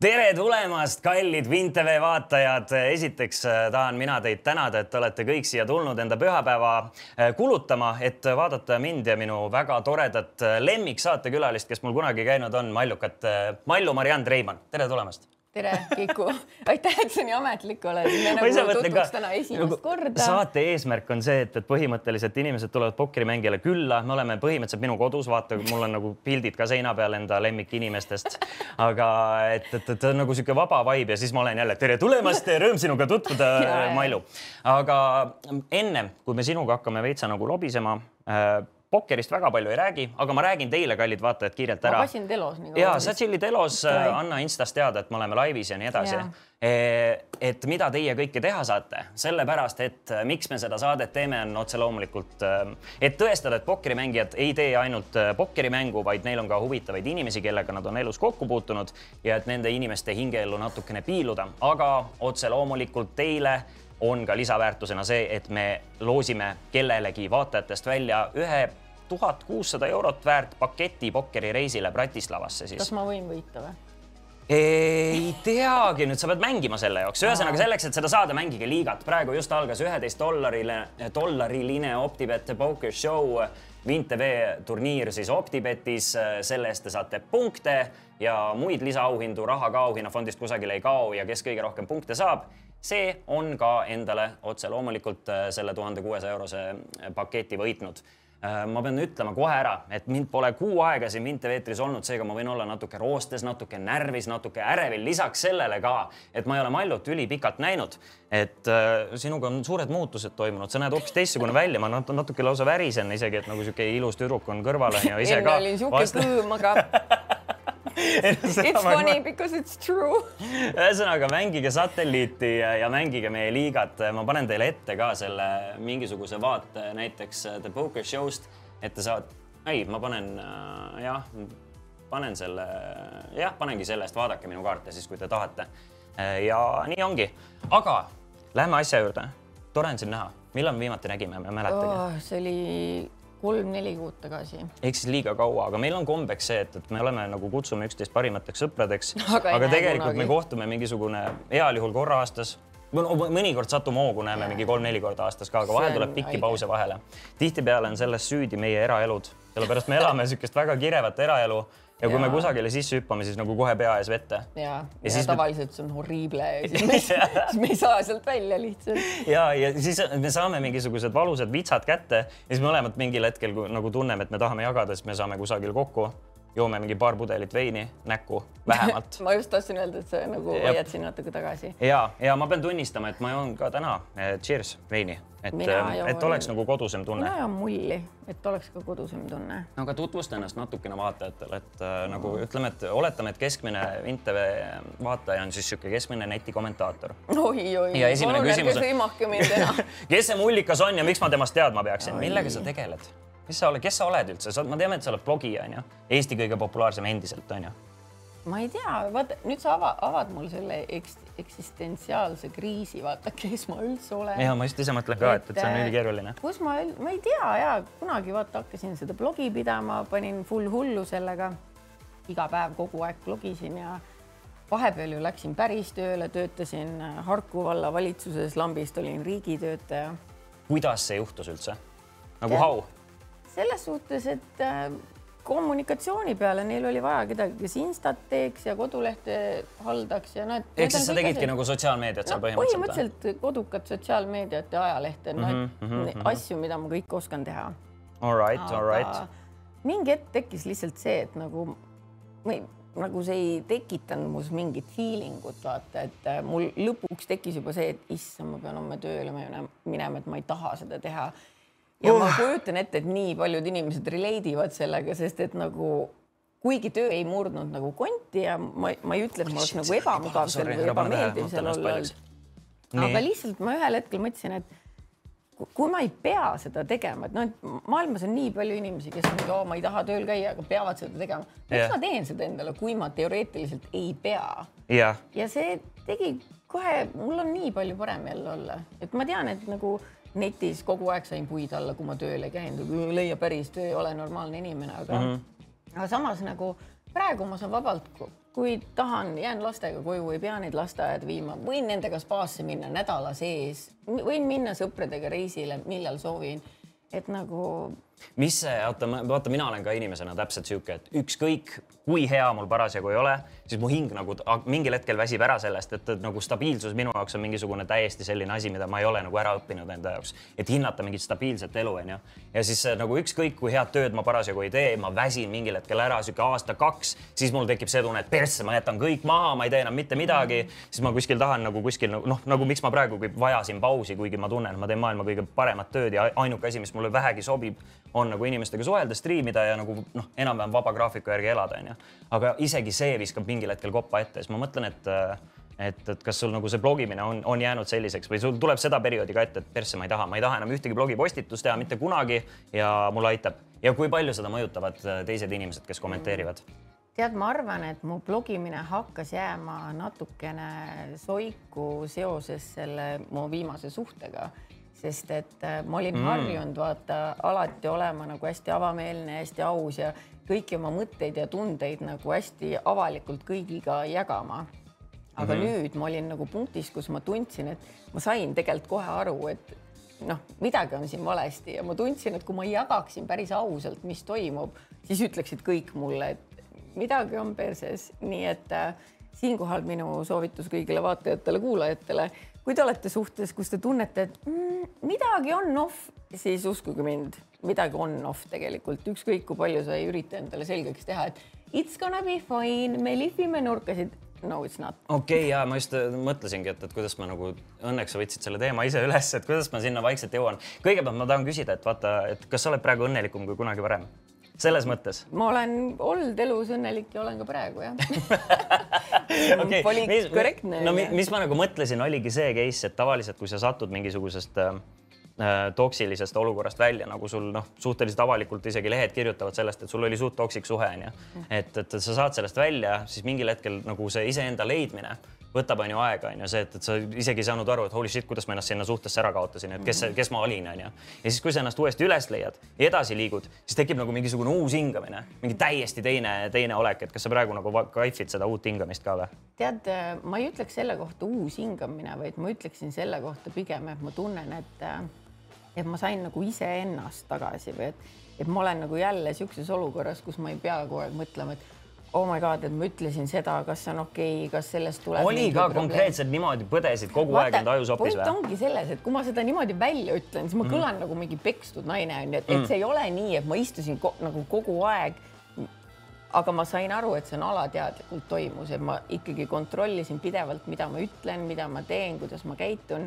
tere tulemast, kallid WinTV vaatajad. esiteks äh, tahan mina teid tänada, et te olete kõik siia tulnud enda pühapäeva äh, kulutama, et vaadata mind ja minu väga toredat äh, lemmiksaatekülalist, kes mul kunagi käinud on, mallukat Mallu Mariann Treimann. tere tulemast tere, Kiku. aitäh, et sa nii ametlik oled. me nagu tutvuks täna esimest nagu, korda. saate eesmärk on see, et, et põhimõtteliselt inimesed tulevad pokkerimängijale külla, me oleme põhimõtteliselt minu kodus, vaata, mul on nagu pildid ka seina peal enda lemmikinimestest. aga et, et, et on nagu sihuke vaba vibe ja siis ma olen jälle tere tulemast, rõõm sinuga tutvuda Mailu. aga enne, kui me sinuga hakkame veitsa nagu lobisema äh, pokkerist väga palju ei räägi, aga ma räägin teile, kallid vaatajad, kiirelt ära. ma passin telos ja sa tšillid telos, anna Instas teada, et me oleme laivis ja nii edasi. E, et mida teie kõike teha saate, sellepärast et äh, miks me seda saadet teeme, on otse loomulikult, äh, et tõestada, et pokkerimängijad ei tee ainult äh, pokkerimängu, vaid neil on ka huvitavaid inimesi, kellega nad on elus kokku puutunud ja et nende inimeste hingeellu natukene piiluda, aga otse loomulikult teile on ka lisaväärtusena see, et me loosime kellelegi vaatajatest välja ühe tuhat kuussada eurot väärt paketi pokkerireisile Bratislavasse siis. kas ma võin võita või? ei teagi, nüüd sa pead mängima selle jaoks, ühesõnaga selleks, et seda saada, mängige liigat. praegu just algas üheteist dollarile, dollariline Optibet Poker Show WinTV turniir siis Optibetis. selle eest te saate punkte ja muid lisaauhindu, raha ka auhinnafondist kusagile ei kao ja kes kõige rohkem punkte saab see on ka endale otse loomulikult äh, selle tuhande kuuesaja eurose äh, paketi võitnud äh, ma pean ütlema kohe ära, et mind pole kuu aega siin Mint TV eetris olnud, seega ma võin olla natuke roostes, natuke närvis, natuke ärevil. lisaks sellele ka, et ma ei ole Mallut ülipikalt näinud, et äh, sinuga on suured muutused toimunud, sa näed hoopis teistsugune välja, ma natuke lausa värisen isegi, et nagu sihuke ilus tüdruk on kõrval on ju ise ka. enne olin sihuke vast... It's funny because it's true. ühesõnaga mängige satelliiti ja, ja mängige meie liigat. ma panen teile ette ka selle mingisuguse vaate näiteks äh, The Poker Show'st, et te saate, ei, ma panen äh, jah, panen selle, jah, panengi sellest, vaadake minu kaarte siis, kui te tahate. Äh, ja nii ongi, aga lähme asja juurde. tore on sind näha, millal me viimati nägime, ma ei mäletagi oh,. see oli kolm-neli kuud tagasi. ehk siis liiga kaua, aga meil on kombeks see, et, et me oleme nagu kutsume üksteist parimateks sõpradeks aga, aga tegelikult kunagi. me kohtume mingisugune heal juhul korra aastas mõnikord satume hoogu, näeme mingi kolm-neli korda aastas ka, aga vahel tuleb pikki pause vahele. tihtipeale on selles süüdi meie eraelud, sellepärast me elame niisugust väga kirevat eraelu ja kui ja. me kusagile sisse hüppame, siis nagu kohe pea ees vette. ja, ja, ja tavaliselt me... see on horriible ja siis me, siis me ei saa sealt välja lihtsalt. ja, ja siis me saame mingisugused valusad vitsad kätte ja siis mõlemad mingil hetkel nagu tunneme, et me tahame jagada, siis me saame kusagil kokku joome mingi paar pudelit veini näkku vähemalt ma just tahtsin öelda, et sa nagu hoiad siin natuke tagasi. ja, ja ma pean tunnistama, et ma joon ka täna eh, cheers veini, et, eh, et oleks nagu kodusem tunne. mina joon mulli, et oleks ka kodusem tunne. no aga tutvusta ennast natukene vaatajatele, et äh, nagu ütleme, et oletame, et keskmine InTV vaataja on siis niisugune keskmine netikommentaator. oi, oi, palun ärge sõimake mind enam kes see mullikas on ja miks ma temast teadma peaksin, millega sa tegeled? mis sa oled, kes sa oled üldse, ma teame, et sa oled blogija onju, Eesti kõige populaarsem endiselt onju. Ma ei tea, vaata nüüd sa ava, avad mul selle eks, eksistentsiaalse kriisi, vaata, kes ma üldse olen. ja ma just ise mõtlen ka, et, et see on ülikeeruline. kus ma, ma ei tea ja kunagi vaata hakkasin seda blogi pidama, panin full hullu sellega. iga päev kogu aeg blogisin ja vahepeal ju läksin päris tööle, töötasin Harku vallavalitsuses, lambist olin riigitöötaja. kuidas see juhtus üldse? nagu how? selles suhtes, et äh, kommunikatsiooni peale neil oli vaja kedagi, kes Instat teeks ja kodulehte haldaks ja noh. ehk siis sa tegidki asjad... nagu sotsiaalmeediat seal no, põhimõtteliselt? põhimõtteliselt kodukat sotsiaalmeediat ja ajalehte mm, -hmm, no, mm -hmm. asju, mida ma kõik oskan teha. All right, all right. mingi hetk tekkis lihtsalt see, et nagu või nagu see ei tekitanud mus mingit feeling ut, vaata, et äh, mul lõpuks tekkis juba see, et issand, ma pean homme tööle minema, et ma ei taha seda teha ja uh. ma kujutan ette, et nii paljud inimesed relate ivad sellega, sest et nagu kuigi töö ei murdnud nagu konti ja ma, ma ei ütle, et ma oleks nagu ebamugav seal või ebameeldiv seal olla olnud. aga lihtsalt ma ühel hetkel mõtlesin, et kui ma ei pea seda tegema, et noh, et maailmas on nii palju inimesi, kes on, oo, ma ei taha tööl käia, aga peavad seda tegema. miks Jah. ma teen seda endale, kui ma teoreetiliselt ei pea? jah, ja see tegi kohe, mul on nii palju parem jälle olla, et ma tean, et nagu netis kogu aeg sain puid alla, kui ma tööl ei käinud, leia päris töö, ole normaalne inimene, aga mm, -hmm. aga samas nagu praegu ma saan vabalt, kui tahan, jään lastega koju, ei pea neid lasteaeda viima, võin nendega spaasse minna nädala sees, võin minna sõpradega reisile, millal soovin. et nagu mis see, oota, vaata, mina olen ka inimesena täpselt sihuke, et ükskõik kui hea mul parasjagu ei ole, siis mu hing nagu mingil hetkel väsib ära sellest, et, nagu stabiilsus minu jaoks on mingisugune täiesti selline asi, mida ma ei ole nagu ära õppinud enda jaoks, et hinnata mingit stabiilset elu, onju. ja siis äh, nagu ükskõik kui head tööd ma parasjagu ei tee, ma väsin mingil hetkel ära, sihuke aasta-kaks, siis mul tekib see tunne, et persse, ma jätan kõik maha, ma ei tee enam mitte midagi, siis ma kuskil tahan nagu kuskil nagu noh, nagu miks ma praegu vajasin pausi, kuigi ma tunnen, et ma teen maailma kõige paremat tööd ja ainuke asi, mis mulle vähegi sobib, on nagu inimestega suhelda, striimida ja nagu noh, enam-vähem vaba graafiku järgi elada, onju. aga isegi see viskab mingil hetkel koppa ette, siis ma mõtlen, et et, et kas sul nagu see blogimine on, on jäänud selliseks või sul tuleb seda perioodi ka ette, et persse ma ei taha, ma ei taha enam ühtegi blogipostitust teha mitte kunagi ja mulle aitab. ja kui palju seda mõjutavad äh, teised inimesed, kes kommenteerivad? tead, ma arvan, et mu blogimine hakkas jääma natukene soiku seoses selle mu viimase suhtega, sest et äh, ma olin mm. harjunud vaata alati olema nagu hästi avameelne, hästi aus ja kõiki oma mõtteid ja tundeid nagu hästi avalikult kõigiga jagama. aga mm -hmm. nüüd ma olin nagu punktis, kus ma tundsin, et ma sain tegelikult kohe aru, et noh, midagi on siin valesti ja ma tundsin, et kui ma jagaksin päris ausalt, mis toimub, siis ütleksid kõik mulle, et midagi on perses, nii et äh, siinkohal minu soovitus kõigile vaatajatele-kuulajatele, kui te olete suhtes, kus te tunnete, et mm, midagi on off, siis uskuge mind, midagi on off tegelikult, ükskõik kui palju sa ei ürita endale selgeks teha, et it's gonna be fine, me lihvime nurkasid. no it's not. okei okay, ja ma just äh, mõtlesingi, et, et kuidas ma nagu, õnneks sa võtsid selle teema ise üles, et kuidas ma sinna vaikselt jõuan. kõigepealt ma tahan küsida, et vaata, et kas sa oled praegu õnnelikum kui kunagi varem? Selles mõttes ma olen olnud elus õnnelik ja olen ka praegu jah okay, Poli- mis, korrektne, no mi- jah. mis ma nagu mõtlesin, oligi see case, et tavaliselt, kui sa satud mingisugusest äh, äh, toksilisest olukorrast välja, nagu sul noh, suhteliselt avalikult isegi lehed kirjutavad sellest, et sul oli suht toksik suhe onju. et, et sa saad sellest välja, siis mingil hetkel nagu see iseenda leidmine võtab onju aega onju, see, et, et sa isegi ei saanud aru, et holy shit, kuidas ma ennast sinna suhtesse ära kaotasin, et kes, kes ma olin onju. ja siis, kui sa ennast uuesti üles leiad ja edasi liigud, siis tekib nagu mingisugune uus hingamine, mingi täiesti teine, teine olek, et kas sa praegu nagu kaifid seda uut hingamist ka või? tead, ma ei ütleks selle kohta uus hingamine, vaid ma ütleksin selle kohta pigem, et ma tunnen, et et ma sain nagu iseennast tagasi või et, et ma olen nagu jälle niisuguses olukorras, kus ma ei pea kogu aeg mõtlema, et oh my god, et ma ütlesin seda, kas see on okei okay,, kas sellest tuleb. oli ka konkreetselt niimoodi põdesid kogu Vaata, aeg enda ajusopis või? point ongi selles, et kui ma seda niimoodi välja ütlen, siis ma kõlan mm. nagu mingi pekstud naine onju, et, et see ei ole nii, et ma istusin ko nagu kogu aeg. aga ma sain aru, et see on alateadlikult toimus, et ma ikkagi kontrollisin pidevalt, mida ma ütlen, mida ma teen, kuidas ma käitun,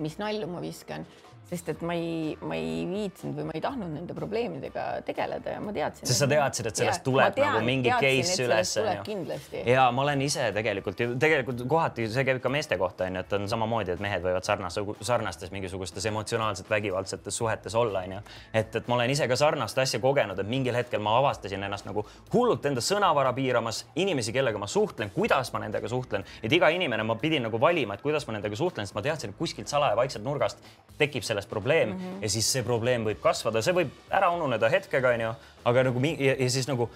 mis nalju ma viskan sest et ma ei, ma ei viitsinud või ma ei tahtnud nende probleemidega tegeleda ja ma teadsin. sest sa teadsid, et sellest ja, tuleb tean, nagu mingi teadsin, case üles. kindlasti. ja ma olen ise tegelikult tegelikult kohati see käib ka meeste kohta onju, et on samamoodi, et mehed võivad sarnas, sarnastes mingisugustes emotsionaalselt vägivaldsetes suhetes olla onju. et, et ma olen ise ka sarnast asja kogenud, et mingil hetkel ma avastasin ennast nagu hullult enda sõnavara piiramas, inimesi, kellega ma suhtlen, kuidas ma nendega suhtlen, et iga inimene ma pidin nagu valima, et kuidas ma nendega suhtlen, sest ma teadsin, et kuskilt salaja vaikselt nurgast tekib sellest probleem mm -hmm. ja siis see probleem võib kasvada, see võib ära ununeda hetkega, onju, aga nagu ja, ja siis nagu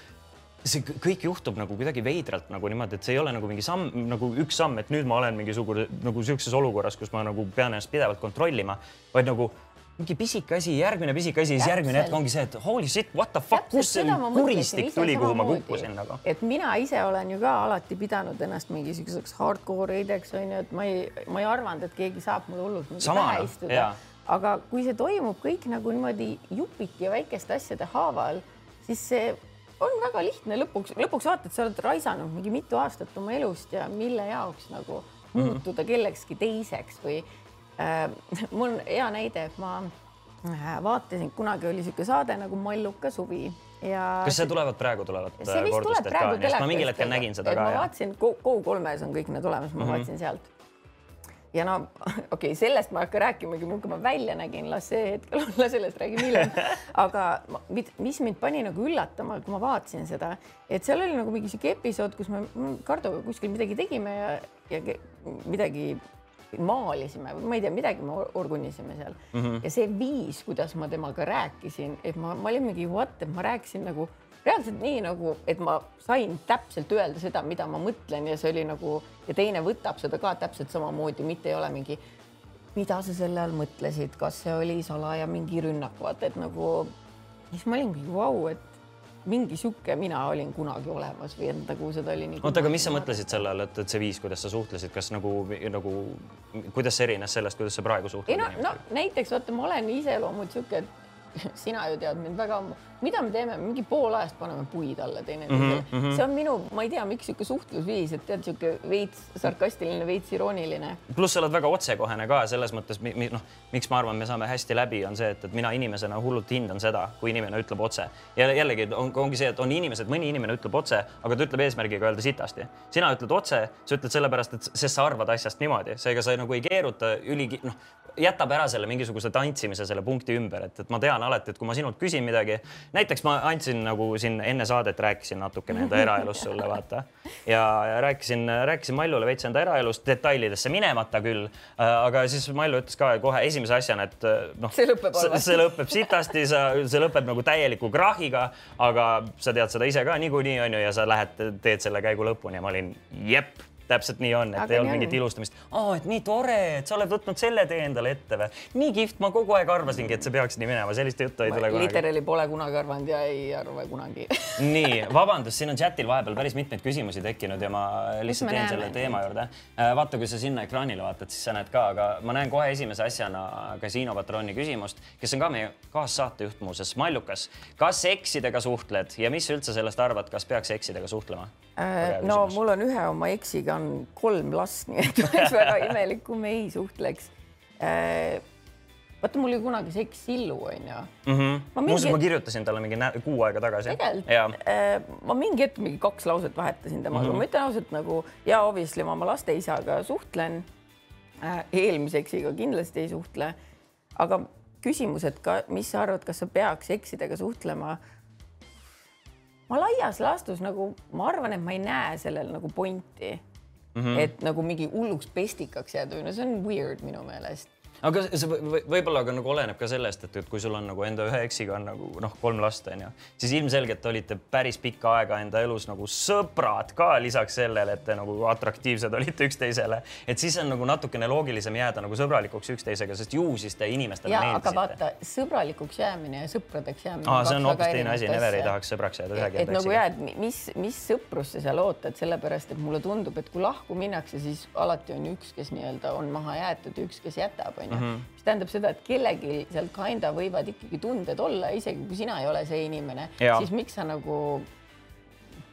see kõik juhtub nagu kuidagi veidralt nagu niimoodi, et see ei ole nagu mingi samm, nagu üks samm, et nüüd ma olen mingisugune nagu sihukeses olukorras, kus ma nagu pean ennast pidevalt kontrollima, vaid nagu mingi pisike asi, järgmine pisike asi, siis järgmine hetk ongi see, et holy shit, what the fuck, kust see kuristik tuli, kuhu ma kukkusin nagu. et mina ise olen ju ka alati pidanud ennast mingisuguseks hardcore heideks onju, et ma ei, ma ei arvanud, et keegi saab mulle hullult pähe istuda. Aga kui see toimub kõik nagu niimoodi jupiti ja väikeste asjade haaval, siis see on väga lihtne lõpuks, lõpuks vaatad, sa oled raisanud mingi mitu aastat oma elust ja mille jaoks nagu Mhm. muutuda kellekski teiseks või äh, mul on hea näide, et ma äh, vaatasin, kunagi oli niisugune saade nagu Malluka suvi ja. kas see tulevad praegu tulevad tuleb praegu telekast? ma mingil hetkel nägin seda ka. ma vaatasin Go3-s on kõik need olemas, ma mm -hmm. vaatasin sealt. Ja no okei okay,, sellest ma ei hakka rääkimagi, kui ma välja nägin, las see hetkel olla, sellest räägime hiljem. aga mis mind pani nagu üllatama, kui ma vaatasin seda, et seal oli nagu mingi sihuke episood, kus me Kardoga kuskil midagi tegime ja, ja midagi maalisime, ma ei tea, midagi me orgunisime seal mm -hmm. ja see viis, kuidas ma temaga rääkisin, et ma, ma olin mingi what, et ma rääkisin nagu reaalselt nii nagu, et ma sain täpselt öelda seda, mida ma mõtlen ja see oli nagu ja teine võtab seda ka täpselt samamoodi, mitte ei ole mingi, mida sa selle all mõtlesid, kas see oli salaja mingi rünnak, vaata, et nagu siis ma olin mingi vau et mingi sihuke mina olin kunagi olemas või et nagu seda oli nii. oota, aga mis sa mõtlesid selle all, et, et see viis, kuidas sa suhtlesid, kas nagu, nagu kuidas see erines sellest, kuidas sa praegu suhtled? ei no, no näiteks vaata, ma olen iseloomult sihuke, et sina ju tead mind väga ammu, mida me teeme, mingi pool ajast paneme puid alla teineteisele mm. -hmm. see on minu, ma ei tea, miks sihuke suhtlusviis, et tead, sihuke veits sarkastiline, veits irooniline. pluss sa oled väga otsekohene ka selles mõttes, noh, miks ma arvan, me saame hästi läbi, on see, et, et mina inimesena hullult hindan seda, kui inimene ütleb otse. ja jällegi on, ongi see, et on inimesed, mõni inimene ütleb otse, aga ta ütleb eesmärgiga öelda sitasti. sina ütled otse, sa ütled sellepärast, et sest sa arvad asjast niimoodi, seega sa nagu ei keeruta üli, noh, jätab ära selle mingisuguse tantsimise selle punkti ümber, et, et ma tean alati, et kui ma sinult küsin midagi, näiteks ma andsin nagu siin enne saadet rääkisin natukene enda eraelust sulle, vaata. ja, rääkisin, rääkisin Maljule veits enda eraelust detailidesse minemata küll aga siis Malju ütles ka kohe esimese asjana, et noh, see lõpeb see lõpeb sitasti, sa, see lõpeb nagu täieliku krahhiga, aga sa tead seda ise ka niikuinii onju ja sa lähed, teed selle käigu lõpuni ja ma olin jep täpselt nii on, et Aga ei olnud mingit ilustamist. aa, et nii tore, et sa oled võtnud selle tee endale ette või? nii kihvt, ma kogu aeg arvasingi, et see peaks nii minema, sellist juttu ei tule kunagi. literaali pole kunagi arvanud ja ei arva kunagi nii, vabandust, siin on chatil vahepeal päris mitmeid küsimusi tekkinud ja ma lihtsalt teen selle teema juurde. Äh, vaata, kui sa sinna ekraanile vaatad, siis sa näed ka, aga ma näen kohe esimese asjana Kasiino patrooni küsimust, kes on ka meie kaassaatejuht muuseas, Mallukas. kas eksidega suhtled ja mis sa üldse sellest arvad, kas peaks eksidega suhtlema? Äh, no mul on ühe oma eksiga on kolm last, nii et oleks väga imelik, kui me ei suhtleks. Äh, vaata, mul oli kunagi see eks Sillu onju mm. -hmm. ma, mingi... Muuseas, ma kirjutasin talle mingi kuu aega tagasi. tegelikult, äh, ma mingi hetk mingi kaks lauset vahetasin temaga mm, -hmm. ma ütlen ausalt nagu ja obviously ma oma laste isaga suhtlen. eelmise eksiga kindlasti ei suhtle. aga küsimus, et ka, mis sa arvad, kas sa peaks eksidega suhtlema ma laias laastus nagu ma arvan, et ma ei näe sellel nagu pointi mm. -hmm. et nagu mingi hulluks pestikaks jääda või no see on weird minu meelest aga see võib-olla ka nagu oleneb ka sellest, et, et kui sul on nagu enda ühe eksiga on nagu noh, kolm last on ju, siis ilmselgelt olite päris pikka aega enda elus nagu sõbrad ka lisaks sellele, et te nagu atraktiivsed olite üksteisele. et siis on nagu natukene loogilisem jääda nagu sõbralikuks üksteisega, sest ju siis te inimestele ja, meeldisite. aga vaata, sõbralikuks jäämine ja sõpradeks jäämine. aa, see on hoopis teine asi, Never ei tahaks sõbraks jääda ühegi eksiga. nagu et mis, mis sõprust sa seal ootad, sellepärast et mulle tundub, et kui lahku minnakse, siis alati on üks, kes nii-öelda on maha jäetud ja üks, kes jätab, onju onju mm -hmm., mis tähendab seda, et kellelgi seal kinda võivad ikkagi tunded olla, isegi kui sina ei ole see inimene, siis miks sa nagu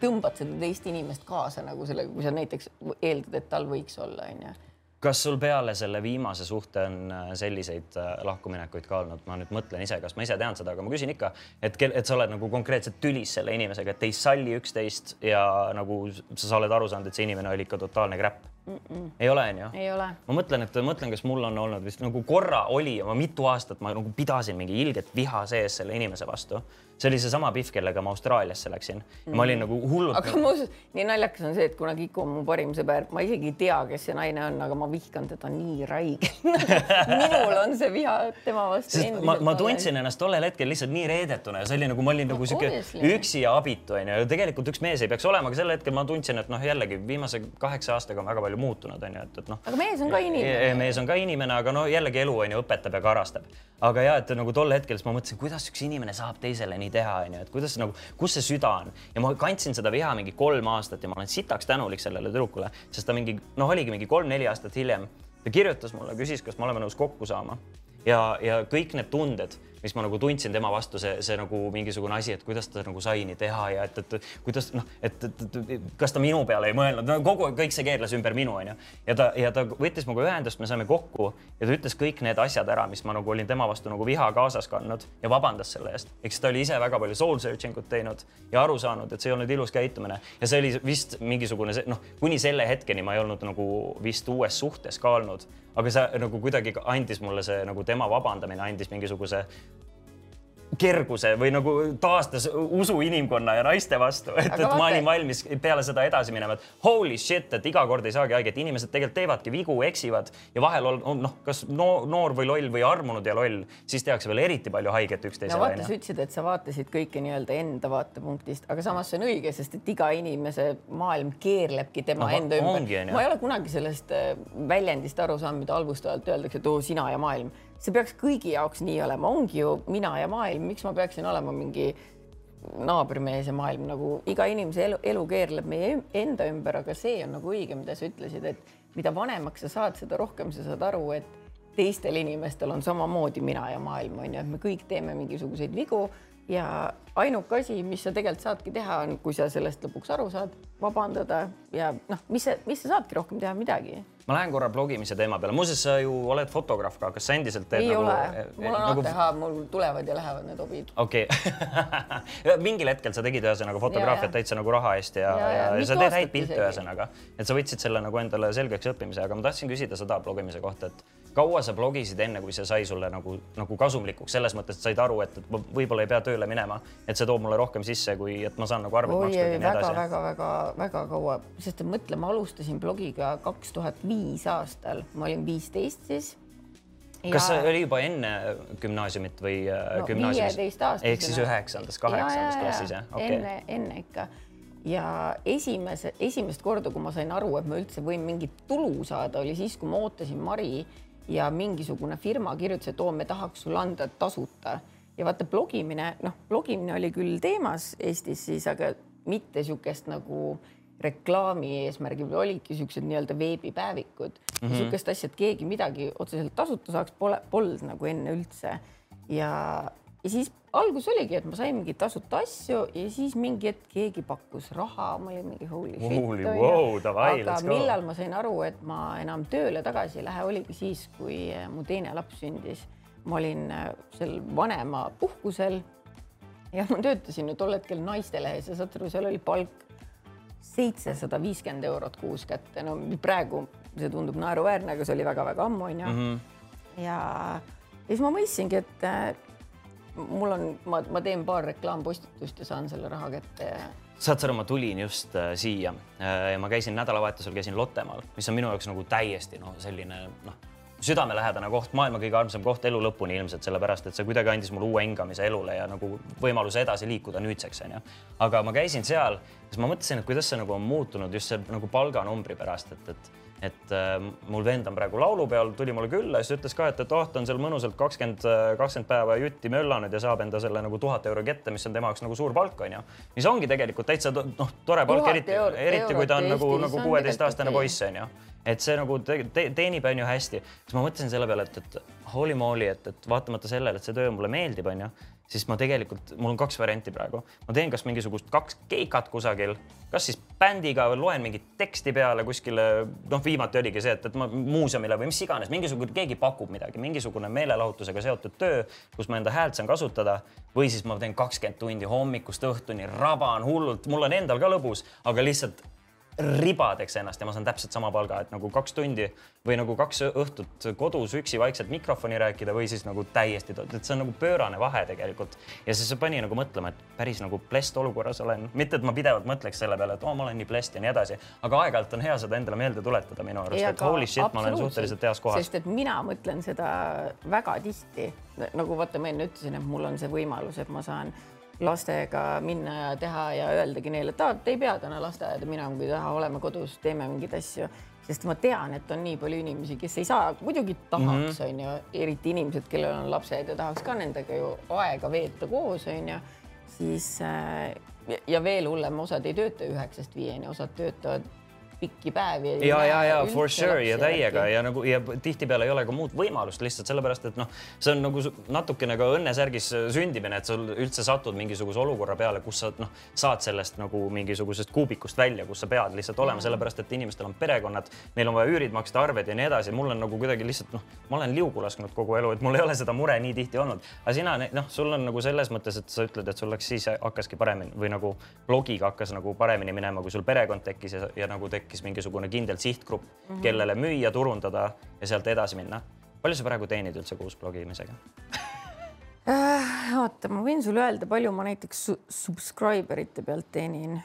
tõmbad seda teist inimest kaasa nagu sellega, kui sa näiteks eeldad, et tal võiks olla, onju kas sul peale selle viimase suhte on äh, selliseid äh, lahkuminekuid ka olnud, ma nüüd mõtlen ise, kas ma ise tean seda, aga ma küsin ikka, et, et sa oled nagu konkreetselt tülis selle inimesega, et ei salli üksteist ja nagu sa oled aru saanud, et see inimene oli ikka totaalne kräpp mm. -mm. ei ole, onju? ei ole. ma mõtlen, et mõtlen, kas mul on olnud vist nagu korra oli ja ma mitu aastat ma nagu pidasin mingi ilget viha sees selle inimese vastu see oli seesama Pihv, kellega ma Austraaliasse läksin ja ma olin nagu hullult. aga muuseas, nii naljakas on see, et kuna Kiku on mu parim sõber, ma isegi ei tea, kes see naine on, aga ma vihkan teda nii räigelt minul on see viha tema vastu. ma, ma tundsin ennast tollel hetkel lihtsalt nii reedetuna ja see oli nagu ma olin nagu sihuke üksi ja abitu onju ja tegelikult üks mees ei peaks olema, aga sel hetkel ma tundsin, et noh, jällegi viimase kaheksa aastaga on väga palju muutunud onju, et, et noh. aga mees on ka inimene. mees on ka inimene, aga no jällegi elu onju õpetab ja karastab. Aga ja et nagu tol hetkel siis ma mõtlesin, kuidas üks inimene saab teisele nii teha onju, et kuidas nagu, kus see süda on. Ja ma kandsin seda viha mingi kolm aastat ja ma olen sitaks tänulik sellele tüdrukule, sest ta mingi noh, oligi mingi kolm-neli aastat hiljem ta kirjutas mulle, küsis, kas me oleme nõus kokku saama ja, ja kõik need tunded, mis ma nagu tundsin tema vastu, see, see nagu mingisugune asi, et kuidas ta nagu sai nii teha ja et, et kuidas noh, et, et, et kas ta minu peale ei mõelnud no,, kogu kõik see keerles ümber minu, onju. ja ta, ja ta võttis minuga ühendust, me saime kokku ja ta ütles kõik need asjad ära, mis ma nagu olin tema vastu nagu viha kaasas kandnud ja vabandas selle eest. eks ta oli ise väga palju soul searching ut teinud ja aru saanud, et see ei olnud ilus käitumine ja see oli vist mingisugune noh, kuni selle hetkeni ma ei olnud nagu vist uues suhtes ka olnud, aga see nagu kuidagi andis mulle see nagu tema vabandamine andis mingisuguse kerguse või nagu taastas usu inimkonna ja naiste vastu, et, et ma olin valmis peale seda edasi minema, et holy shit, et iga kord ei saagi haiget, inimesed tegelikult teevadki vigu, eksivad ja vahel on noh, kas noor, noor või loll või armunud ja loll, siis tehakse veel eriti palju haiget üksteisele. no vaata, sa ütlesid, et sa vaatasid kõike nii-öelda enda vaatepunktist, aga samas see on õige, sest et iga inimese maailm keerlebki tema no, enda ümber. ma ei ole kunagi sellest äh, väljendist aru saanud, mida halvustavalt öeldakse, et oo sina ja maailm see peaks kõigi jaoks nii olema, ongi ju mina ja maailm, miks ma peaksin olema mingi naabrimees ja maailm nagu iga inimese elu, elu keerleb meie enda ümber, aga see on nagu õige, mida sa ütlesid, et mida vanemaks sa saad, seda rohkem sa saad aru, et teistel inimestel on samamoodi mina ja maailm on ju, et me kõik teeme mingisuguseid vigu ja ainuke asi, mis sa tegelikult saadki teha, on, kui sa sellest lõpuks aru saad, vabandada ja noh, mis mis sa saadki rohkem teha, midagi. ma lähen korra blogimise teema peale, muuseas, sa ju oled fotograaf ka, kas sa endiselt teed ei nagu? ole, mul on nagu... ATH, mul tulevad ja lähevad need hobid. okei okay. mingil hetkel sa tegid ühesõnaga fotograafiat täitsa nagu raha eest ja, ja, ja, ja sa teed häid pilte ühesõnaga, et sa võtsid selle nagu endale selgeks õppimise, aga ma tahtsin küsida seda blogimise kohta, et kaua sa blogisid enne, kui see sai sulle nagu, nagu kasumlikuks selles mõttes, et said aru, et, et ma võib-olla ei pea tööle minema, et see toob mulle rohkem sisse, kui et ma saan nagu arveid maksta ja nii edasi. väga-väga-väga kaua, sest mõtle, ma alustasin blogiga kaks tuhat viis aastal, ma olin viisteist siis Ja... kas see oli juba enne gümnaasiumit või äh, no, gümnaasiumis? ehk siis üheksandas, kaheksandas klassis jah okay.? enne, enne ikka ja esimese, esimest korda, kui ma sain aru, et ma üldse võin mingit tulu saada, oli siis, kui ma ootasin Mari ja mingisugune firma kirjutas, et oo, me tahaks sulle anda tasuta ja vaata blogimine, noh, blogimine oli küll teemas Eestis siis, aga mitte niisugust nagu reklaami eesmärgil, olidki niisugused nii-öelda veebipäevikud mm. -hmm. niisugust asja, et keegi midagi otseselt tasuta saaks, pole, polnud nagu enne üldse. ja, ja siis algus oligi, et ma sain mingeid tasuta asju ja siis mingi hetk keegi pakkus raha, ma olin mingi holy shit. Wow, davai, aga millal ma sain aru, et ma enam tööle tagasi ei lähe, oligi siis, kui eh, mu teine laps sündis. ma olin eh, seal vanemapuhkusel ja ma töötasin ju tol hetkel naistelehes ja saad aru, seal oli palk seitsesada viiskümmend eurot kuus kätte, no praegu see tundub naeruväärne, aga see oli väga-väga ammu onju mm. -hmm. ja, ja siis ma mõistsingi, et eh, mul on, ma, ma teen paar reklaampostitust ja saan selle raha kätte ja saad sa aru, ma tulin just äh, siia äh, ja ma käisin nädalavahetusel, käisin Lottemaal, mis on minu jaoks nagu täiesti noh, selline noh, südamelähedane koht, maailma kõige armsam koht elu lõpuni ilmselt sellepärast, et see kuidagi andis mulle uue hingamise elule ja nagu võimaluse edasi liikuda nüüdseks onju. aga ma käisin seal, siis ma mõtlesin, et kuidas see nagu on muutunud just see nagu palganumbri pärast, et, et et äh, mul vend on praegu laulupeol, tuli mulle külla ja siis ütles ka, et, et oh, ta on seal mõnusalt kakskümmend, äh, kakskümmend päeva jutti möllanud ja saab enda selle nagu tuhat euro kätte, mis on tema jaoks nagu suur palk, onju. mis ongi tegelikult täitsa noh, tore palk, eriti, eriti kui ta on nagu, nagu kuueteistaastane poiss, onju. et see nagu te, te, teenib, onju, hästi. siis ma mõtlesin selle peale, et, et holy moly, et, et vaatamata sellele, et see töö mulle meeldib, onju siis ma tegelikult, mul on kaks varianti praegu, ma teen kas mingisugust kaks keikat kusagil, kas siis bändiga või loen mingit teksti peale kuskile, noh, viimati oligi see, et, et ma muuseumile või mis iganes, mingisugune, keegi pakub midagi, mingisugune meelelahutusega seotud töö, kus ma enda häält saan kasutada või siis ma teen kakskümmend tundi hommikust õhtuni, raban hullult, mul on endal ka lõbus, aga lihtsalt ribadeks ennast ja ma saan täpselt sama palga, et nagu kaks tundi või nagu kaks õhtut kodus üksi vaikselt mikrofoni rääkida või siis nagu täiesti, et see on nagu pöörane vahe tegelikult. ja siis see pani nagu mõtlema, et päris nagu blessed olukorras olen, mitte et ma pidevalt mõtleks selle peale, et oo oh,, ma olen nii blessed ja nii edasi, aga aeg-ajalt on hea seda endale meelde tuletada minu arust, et holy shit, ma olen suhteliselt heas kohas. sest et mina mõtlen seda väga tihti, nagu vaata, ma enne ütlesin, et mul on see võimalus, et ma saan lastega minna ja teha ja öeldagi neile, et te ei pea täna lasteaeda minema, kui ei taha, oleme kodus, teeme mingeid asju. sest ma tean, et on nii palju inimesi, kes ei saa, muidugi tahaks, mhm. on ju, eriti inimesed, kellel on lapsed ja tahaks ka nendega ju aega veeta koos, on ju, siis äh, ja veel hullem, osad ei tööta üheksast viieni, osad töötavad pikki päevi. ja, ja, ja for sure ja täiega ja nagu ja tihtipeale ei ole ka muud võimalust lihtsalt sellepärast, et noh, see on nagu natukene ka õnnesärgis sündimine, et sul üldse satud mingisuguse olukorra peale, kus sa noh, saad sellest nagu mingisugusest kuubikust välja, kus sa pead lihtsalt olema, sellepärast et inimestel on perekonnad, neil on vaja üürid maksta, arved ja nii edasi. mul on nagu kuidagi lihtsalt noh, ma olen liugu lasknud kogu elu, et mul ei ole seda mure nii tihti olnud. aga sina noh, sul on nagu selles mõttes, et sa ütled, et sul läks siis hakkaski paremini või nagu blogiga hakkas nagu paremini minema, kui sul perekond tekkis ja, ja nagu tekkis mingisugune kindel sihtgrupp mm, -hmm. kellele müüa, turundada ja sealt edasi minna. palju sa praegu teenid üldse kuus blogimisega äh,? oota, ma võin sulle öelda, palju ma näiteks su subscriber ite pealt teenin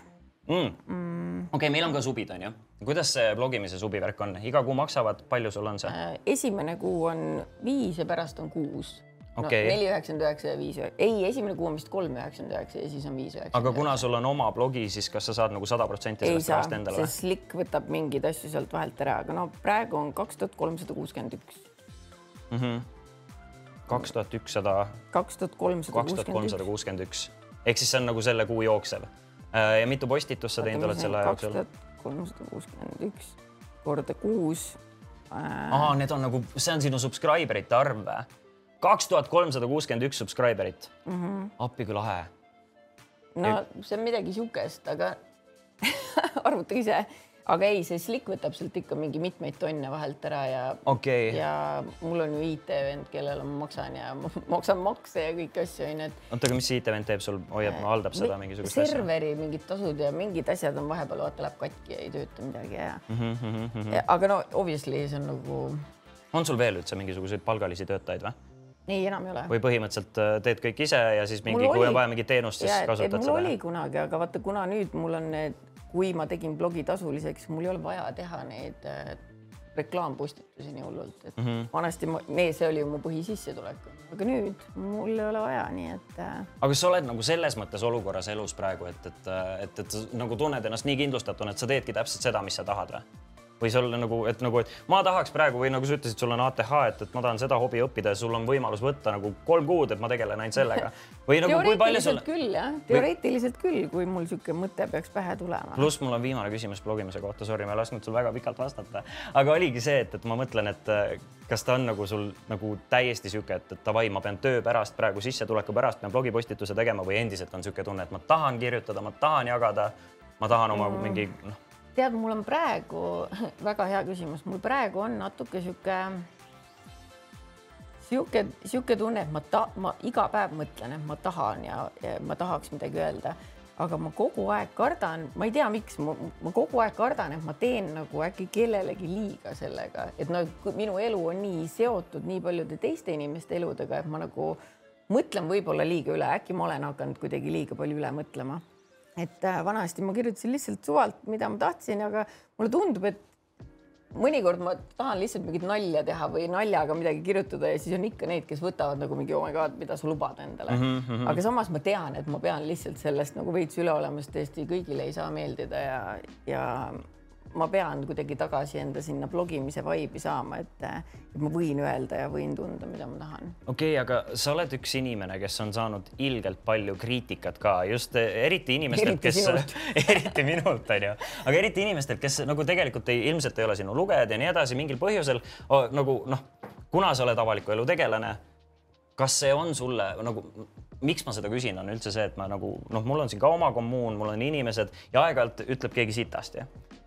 mm.. Mm. okei okay,, meil on ka subid, on ju. kuidas see blogimise subi värk on, iga kuu maksavad, palju sul on see äh,? esimene kuu on viis ja pärast on kuus okay.. neli üheksakümmend üheksa ja viis, ei, esimene kuu on vist kolm üheksakümmend üheksa ja siis on viis üheksakümmend. aga kuna sul on oma blogi, siis kas sa saad nagu sada protsenti sellest rahast endale või? Slick võtab mingeid asju sealt vahelt ära, aga no praegu on kaks tuhat kolmsada kuuskümmend üks. Mhm. kaks tuhat ükssada. kaks tuhat kolmsada kuuskümmend üks. ehk siis see on nagu selle kuu jooksev. Äh, ja mitu postitust sa teinud oled selle aja jooksul? kaks tuhat kolmsada kuuskümmend üks korda kuus. Äh, aa, need on nagu, see on sinu subscriber ite arv või? Kaks tuhat kolmsada kuuskümmend üks subscriber'it mm. -hmm. appi kui lahe. no see on midagi sihukest, aga arvutage ise aga ei, see Slick võtab sealt ikka mingi mitmeid tonne vahelt ära ja okay., ja mul on ju IT-vend, kellele ma maksan ja ma maksan makse ja kõiki asju onju, et. oota, aga mis see IT-vend teeb sul, hoiab, haldab seda mingisugust asja? serveri mingid tasud ja mingid asjad on vahepeal vaata läheb katki ja ei tööta midagi ja mm. -hmm, mm -hmm. Ja, aga no obviously see on nagu. on sul veel üldse mingisuguseid palgalisi töötajaid või? Ei, enam ei ole. või põhimõtteliselt äh, teed kõik ise ja siis mingi, kui on vaja mingit teenust, siis ja, kasutad seda? mul oli kunagi, aga vaata, kuna nüüd mul on need, kui ma tegin blogi tasuliseks, mul ei ole vaja teha neid äh, reklaampostitusi nii hullult, et mm -hmm. vanasti ma, see oli ju mu põhisissetulek, aga nüüd mul ei ole vaja, nii et äh.... aga kas sa oled nagu selles mõttes olukorras elus praegu, et, et, et, et, et nagu tunned ennast nii kindlustatuna, et sa teedki täpselt seda, mis sa tahad või? Või sul nagu, et nagu, et ma tahaks praegu või nagu sa ütlesid, sul on ATH, et, et ma tahan seda hobi õppida ja sul on võimalus võtta nagu kolm kuud, et ma tegelen ainult sellega. või nagu kui palju sul. küll jah, teoreetiliselt küll, kui mul niisugune mõte peaks pähe tulema. pluss mul on viimane küsimus blogimise kohta, sorry, ma ei lasknud sul väga pikalt vastata, aga oligi see, et, et ma mõtlen, et kas ta on nagu sul nagu täiesti sihuke, et, et davai, ma pean töö pärast praegu sissetuleku pärast pean blogipostituse tegema või endiselt on niisugune tunne, et ma tahan kirjutada, ma tahan jagada, ma tahan oma mm. mingi noh tead, mul on praegu väga hea küsimus, mul praegu on natuke sihuke, sihuke, sihuke tunne, et ma ta-, ma iga päev mõtlen, et ma tahan ja, ja ma tahaks midagi öelda, aga ma kogu aeg kardan, ma ei tea, miks ma, ma kogu aeg kardan, et ma teen nagu äkki kellelegi liiga sellega, et no minu elu on nii seotud nii paljude teiste inimeste eludega, et ma nagu mõtlen võib-olla liiga üle, äkki ma olen hakanud kuidagi liiga palju üle mõtlema et äh, vanasti ma kirjutasin lihtsalt suvalt, mida ma tahtsin, aga mulle tundub, et mõnikord ma tahan lihtsalt mingit nalja teha või naljaga midagi kirjutada ja siis on ikka neid, kes võtavad nagu mingi oh my god, mida sa lubad endale mm. -hmm. aga samas ma tean, et ma pean lihtsalt sellest nagu veits üle olema, sest tõesti kõigile ei saa meeldida ja, ja ma pean kuidagi tagasi enda sinna blogimise vibe'i saama, et, et ma võin öelda ja võin tunda, mida ma tahan. okei okay,, aga sa oled üks inimene, kes on saanud ilgelt palju kriitikat ka just eriti inimestelt, kes, eriti minult onju, aga eriti inimestelt, kes nagu tegelikult ei, ilmselt ei ole sinu lugejad ja nii edasi mingil põhjusel nagu noh, kuna sa oled avaliku elu tegelane, kas see on sulle nagu miks ma seda küsin, on üldse see, et ma nagu noh, mul on siin ka oma kommuun, mul on inimesed ja aeg-ajalt ütleb keegi sitasti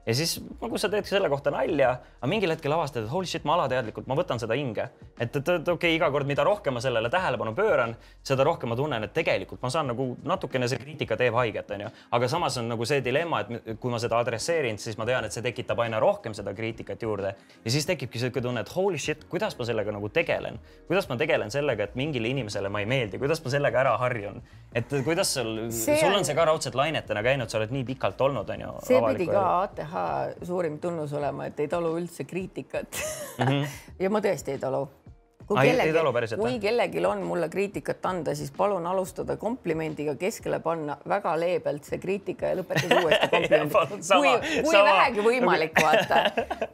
ja siis nagu sa teed selle kohta nalja, aga mingil hetkel avastad, et holy shit, ma alateadlikult, ma võtan seda hinge. et, et, et okei okay,, iga kord, mida rohkem ma sellele tähelepanu pööran, seda rohkem ma tunnen, et tegelikult ma saan nagu natukene see kriitika teeb haiget, onju. aga samas on nagu see dilemma, et kui ma seda adresseerin, siis ma tean, et see tekitab aina rohkem seda kriitikat juurde. ja siis tekibki sihuke tunne, et holy shit, kuidas ma sellega nagu tegelen, kuidas ma tegelen sellega, et mingile inimesele ma ei meeldi, kuidas ma sellega ära harjun. et kuidas sul, sul on see ka raudselt lainetena käinud, sa oled nii pikalt olnud, onju. see pidi ka ATH suurim tunnus olema, et ei talu üldse kriitikat mm. -hmm. ja ma tõesti ei talu. Kui kellelgi kui kellelgi on mulle kriitikat anda, siis palun alustada komplimendiga, keskele panna väga leebelt see kriitika ja lõpetada uuesti komplimendiga. kui, kui sama. vähegi võimalik, vaata.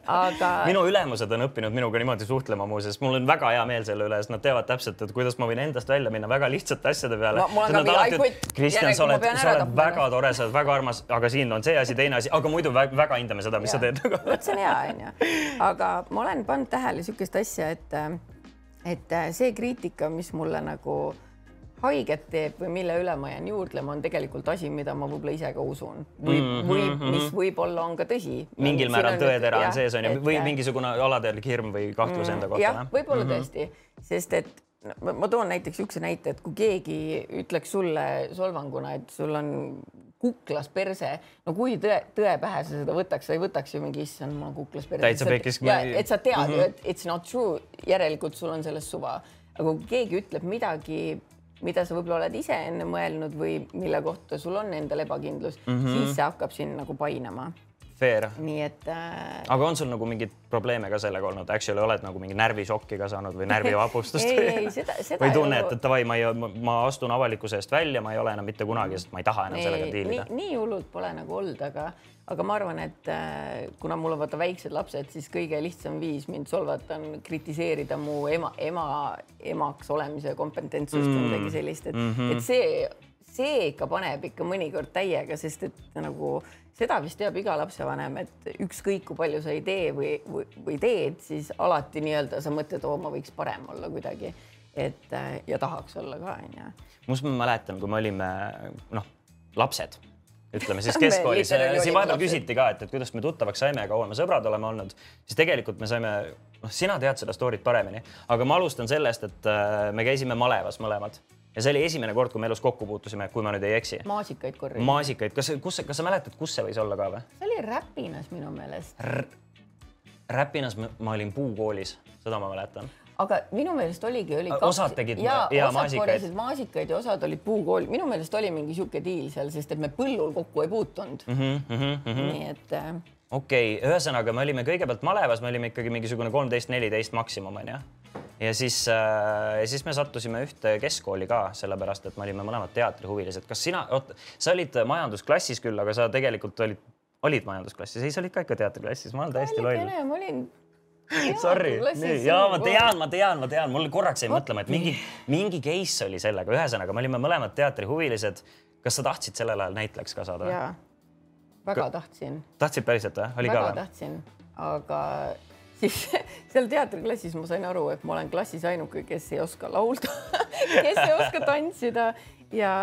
aga minu ülemused on õppinud minuga niimoodi suhtlema muuseas, mul on väga hea meel selle üle, sest nad teavad täpselt, et kuidas ma võin endast välja minna väga lihtsate asjade peale. Kutt, Kristjan, sa oled, sa oled väga tore, sa oled väga armas, aga siin on see asi, teine asi, aga muidu väga, väga hindame seda, mis sa teed vot see on hea, onju. aga ma olen pannud tähele niisugust asja, et, et see kriitika, mis mulle nagu haiget teeb või mille üle ma jään juurdlema, on tegelikult asi, mida ma võib-olla ise ka usun või mm, -hmm, või mis võib-olla on ka tõsi. mingil määral on tõetera on sees onju et- või mingisugune alateadlik hirm või kahtlus enda kohta. jah, võib-olla mm -hmm. tõesti, sest et no, ma- ma toon näiteks niisuguse näite, et kui keegi ütleks sulle solvanguna, et sul on kuklas perse, no kui tõe, tõe pähe sa seda võtaks, sa ei võtaks ju mingi issand, mul on kuklas perse. Täitsa ma- et sa tead ju Mhm. mm -hmm. et it's not true, järelikult sul on sellest suva. aga kui keegi ütleb midagi, mida sa võib-olla oled ise enne mõelnud või mille kohta sul on endal ebakindlus mm, Mhm. -hmm. siis see hakkab sind nagu painama. Fair. nii et äh, aga on sul nagu mingeid probleeme ka sellega olnud, actually oled nagu mingi närvišokki ka saanud või närvivapustust Ei, ei, seda- seda või ei tunned, ole. et davai, ma ei, ma astun avalikkuse eest välja, ma ei ole enam mitte kunagi, sest ma ei taha enam sellega nii, diilida. nii hullult pole nagu olnud, aga, aga ma arvan, et äh, kuna mul on vaata väiksed lapsed, siis kõige lihtsam viis mind solvata on kritiseerida mu ema, ema, emaks olemise kompetentsust mm. või midagi sellist, et mm, -hmm. et see, see ikka paneb ikka mõnikord täiega, sest et nagu seda vist teab iga lapsevanem, et ükskõik kui palju sa ei tee või, või, või teed, siis alati nii-öelda sa mõtled, oo, ma võiks parem olla kuidagi. et äh, ja tahaks olla ka onju.mus ma mäletan, kui me olime noh, lapsed, ütleme siis keskkoolis, literaali siin vahepeal küsiti ka, et, et kuidas me tuttavaks saime ja kaua me sõbrad oleme olnud, siis tegelikult me saime, noh, sina tead seda story't paremini, aga ma alustan sellest, et äh, me käisime malevas mõlemad ja see oli esimene kord, kui me elus kokku puutusime, kui ma nüüd ei eksi. maasikaid korjama. maasikaid, kas, kus, kas sa mäletad, kus see võis olla ka või? see oli Räpinas minu meelest, Räpinas ma, olin puukoolis, seda ma mäletan. aga minu meelest oligi, oli A- osad tegid ja, ja osad maasikaid. korjasid maasikaid ja osad olid puukool, minu meelest oli mingi sihuke diil seal, sest et me põllul kokku ei puutunud mm. Mm -hmm, mm -hmm. nii et äh, okei okay,, ühesõnaga me olime kõigepealt malevas, me olime ikkagi mingisugune kolmteist, neliteist maksimum onju. Ja siis äh,, ja siis me sattusime ühte keskkooli ka, sellepärast et me olime mõlemad teatrihuvilised. kas sina, oot, sa olid majandusklassis küll, aga sa tegelikult olid, olid majandusklassis, ei, sa olid ka ikka teatriklassis, ma olen täiesti loll. Ma olin. Sorry, nii ja ma tean, ma tean, ma tean, mul korraks jäi mõtlema, et mingi, mingi case oli sellega, ühesõnaga me olime mõlemad teatrihuvilised. kas sa tahtsid sellel ajal näitlejaks ka saada või? ja väga tahtsin, tahtsid päriselt või? oli väga ka tahtsin, aga siis seal teatriklassis ma sain aru, et ma olen klassis ainuke, kes ei oska laulda kes ei oska tantsida ja,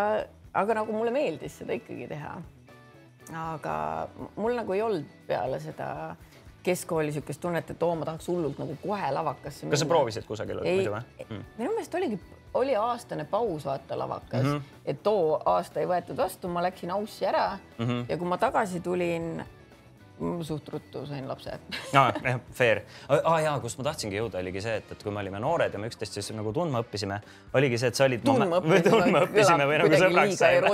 aga nagu mulle meeldis seda ikkagi teha. aga mul nagu ei olnud peale seda keskkooli niisugust tunnet, et oo, ma tahaks hullult nagu kohe lavakasse minna. kas sa proovisid kusagil muidu või? Mm., minu meelest oligi, oli aastane paus vaata lavakas mm. -hmm. et too aasta ei võetud vastu, ma läksin aussi ära mm. -hmm. ja kui ma tagasi tulin, suht ruttu sain lapse aa, jah, fair. aa jaa, kus ma tahtsingi jõuda, oligi see, et, et kui me olime noored ja me üksteist siis nagu tundma õppisime, oligi see, et sa olid. tundma või tundma õppisime või nagu sõbraks saime.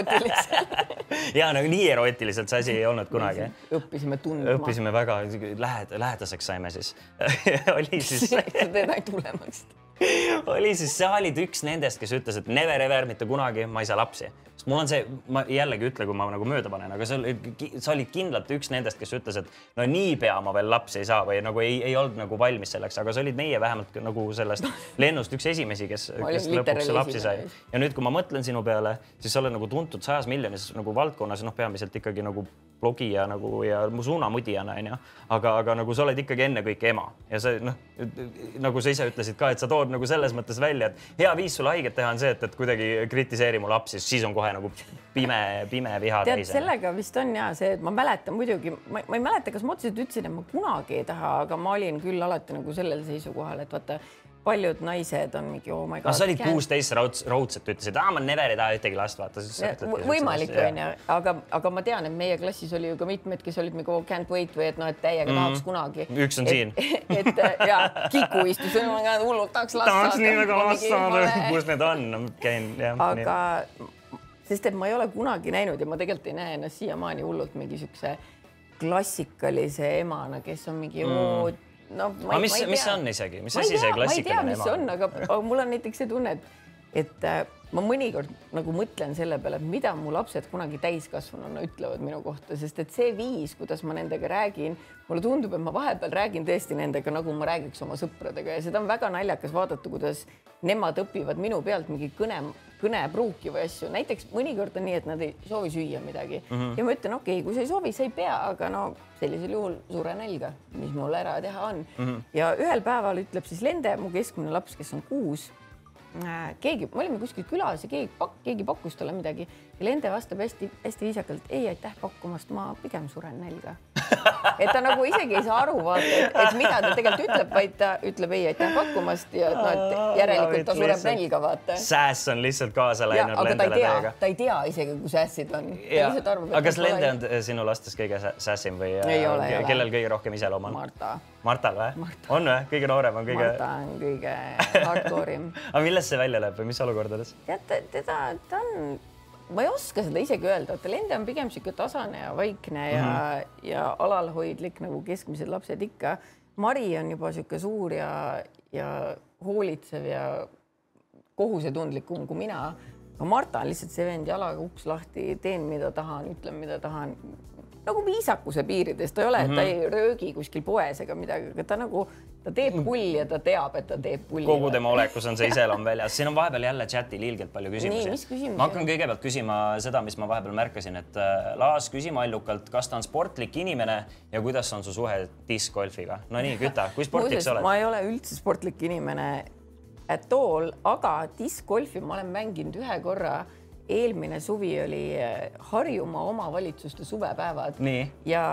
ja nagu nii erootiliselt see asi ei olnud kunagi. õppisime tundma. õppisime väga lähed, lähedaseks saime siis oli siis sa teed ainult hullemaks. oli siis, sa olid üks nendest, kes ütles, et never ever mitte kunagi ma ei saa lapsi. Sest mul on see, ma jällegi ütle, kui ma nagu mööda panen, aga sa sa olid kindlalt üks nendest, kes ütles, et no niipea ma veel lapsi ei saa või nagu ei, ei olnud nagu valmis selleks, aga sa olid meie vähemalt nagu sellest lennust üks esimesi, kes, kes lõpuks lapsi sai. ja nüüd, kui ma mõtlen sinu peale, siis sa oled nagu tuntud sajas miljonises nagu valdkonnas, noh, peamiselt ikkagi nagu blogija nagu ja mu suunamudijana onju, aga, aga nagu sa oled ikkagi ennekõike ema ja see noh, nagu sa ise ütlesid ka, et sa tood nagu selles mõttes välja, et hea viis sulle haiget teha on see, et, et kuidagi kritiseeri mu lapsi, siis on kohe nagu pime, pime viha tead, täis. sellega vist on ja see, et ma mäletan muidugi, ma ei mäleta, kas ma otseselt ütlesin, et ma kunagi ei taha, aga ma olin küll alati nagu sellel seisukohal, et vaata paljud naised on mingi oh my god. no sa olid kuusteist raudselt, raudselt ütlesid, aa ma never ei taha ühtegi last, vaata võimalik onju, aga, aga ma tean, et meie klassis oli ju ka mitmeid, kes olid nagu oh, can't wait või et noh, et täiega mm. tahaks kunagi. Üks on et, siin. et ja Kiku istus, hullult tahaks last tahaks nii väga last saada, kus need on, käin jah. aga sest et ma ei ole kunagi näinud ja ma tegelikult ei näe ennast siiamaani hullult mingi siukse klassikalise emana, kes on mingi mm. oo, no ma, aga mis mis see on isegi, mis asi see tea, ma ei tea, klassikaline mis see on, aga aga mul on näiteks see tunne, et, et äh, ma mõnikord nagu mõtlen selle peale, et mida mu lapsed kunagi täiskasvanuna ütlevad minu kohta, sest et see viis, kuidas ma nendega räägin, mulle tundub, et ma vahepeal räägin tõesti nendega, nagu ma räägiks oma sõpradega ja seda on väga naljakas vaadata, kuidas nemad õpivad minu pealt mingi kõne, kõnepruuki või asju, näiteks mõnikord on nii, et nad ei soovi süüa midagi mm -hmm. ja ma ütlen, okei okay,, kui sa ei soovi, sa ei pea, aga no sellisel juhul sure nälga, mis mul ära teha on mm. -hmm. ja ühel päeval ütleb siis Lende, mu keskmine laps, kes on kuus, keegi, me olime kuskil külas ja keegi, keegi pakkus talle midagi ja Lende vastab hästi-hästi viisakalt, ei aitäh pakkumast, ma pigem suren nälga. et ta nagu isegi ei saa aru, vaata, et, et mida ta tegelikult ütleb, vaid ta ütleb ei aitäh pakkumast ja noh, et järelikult ta sureb nälga, vaata. Sääs on lihtsalt kaasa ja, läinud ei Lendele tea täiega,. ta ei tea isegi, kus ässid on. aga kas Lende on sinu lastest kõige sä- sässim või äh, Ei ole, ei ole. kellel kõige rohkem iseloom on? Marta, Martal või Marta.? on või? kõige noorem on kõige, Marta on kõige hardcore im. aga millest see välja läheb või mis olukordades? tead, teda, ta on, ma ei oska seda isegi öelda, et Lende on pigem niisugune tasane ja vaikne ja mm. -hmm. ja alalhoidlik nagu keskmised lapsed ikka. Mari on juba niisugune suur ja, ja hoolitsev ja kohusetundlikum kui mina. aga Marta on lihtsalt see vend jalaga uks lahti, teen, mida tahan, ütlen, mida tahan nagu viisakuse piirides, ta ei ole mm, -hmm. ta ei röögi kuskil poes ega midagi, aga ta nagu, ta teeb pulli ja ta teab, et ta teeb pulli. kogu tema olekus on see iseloom väljas, siin on vahepeal jälle chatil ilgelt palju küsimusi ma hakkan kõigepealt küsima seda, mis ma vahepeal märkasin, et äh, Laas, küsi mallukalt, kas ta on sportlik inimene ja kuidas on su suhe diskgolfiga? no nii, küta, kui sportlik sa oled? ma ei ole üldse sportlik inimene at all, aga diskgolfi ma olen mänginud ühe korra. Eelmine suvi oli eh, Harjumaa omavalitsuste suvepäevad nii, ja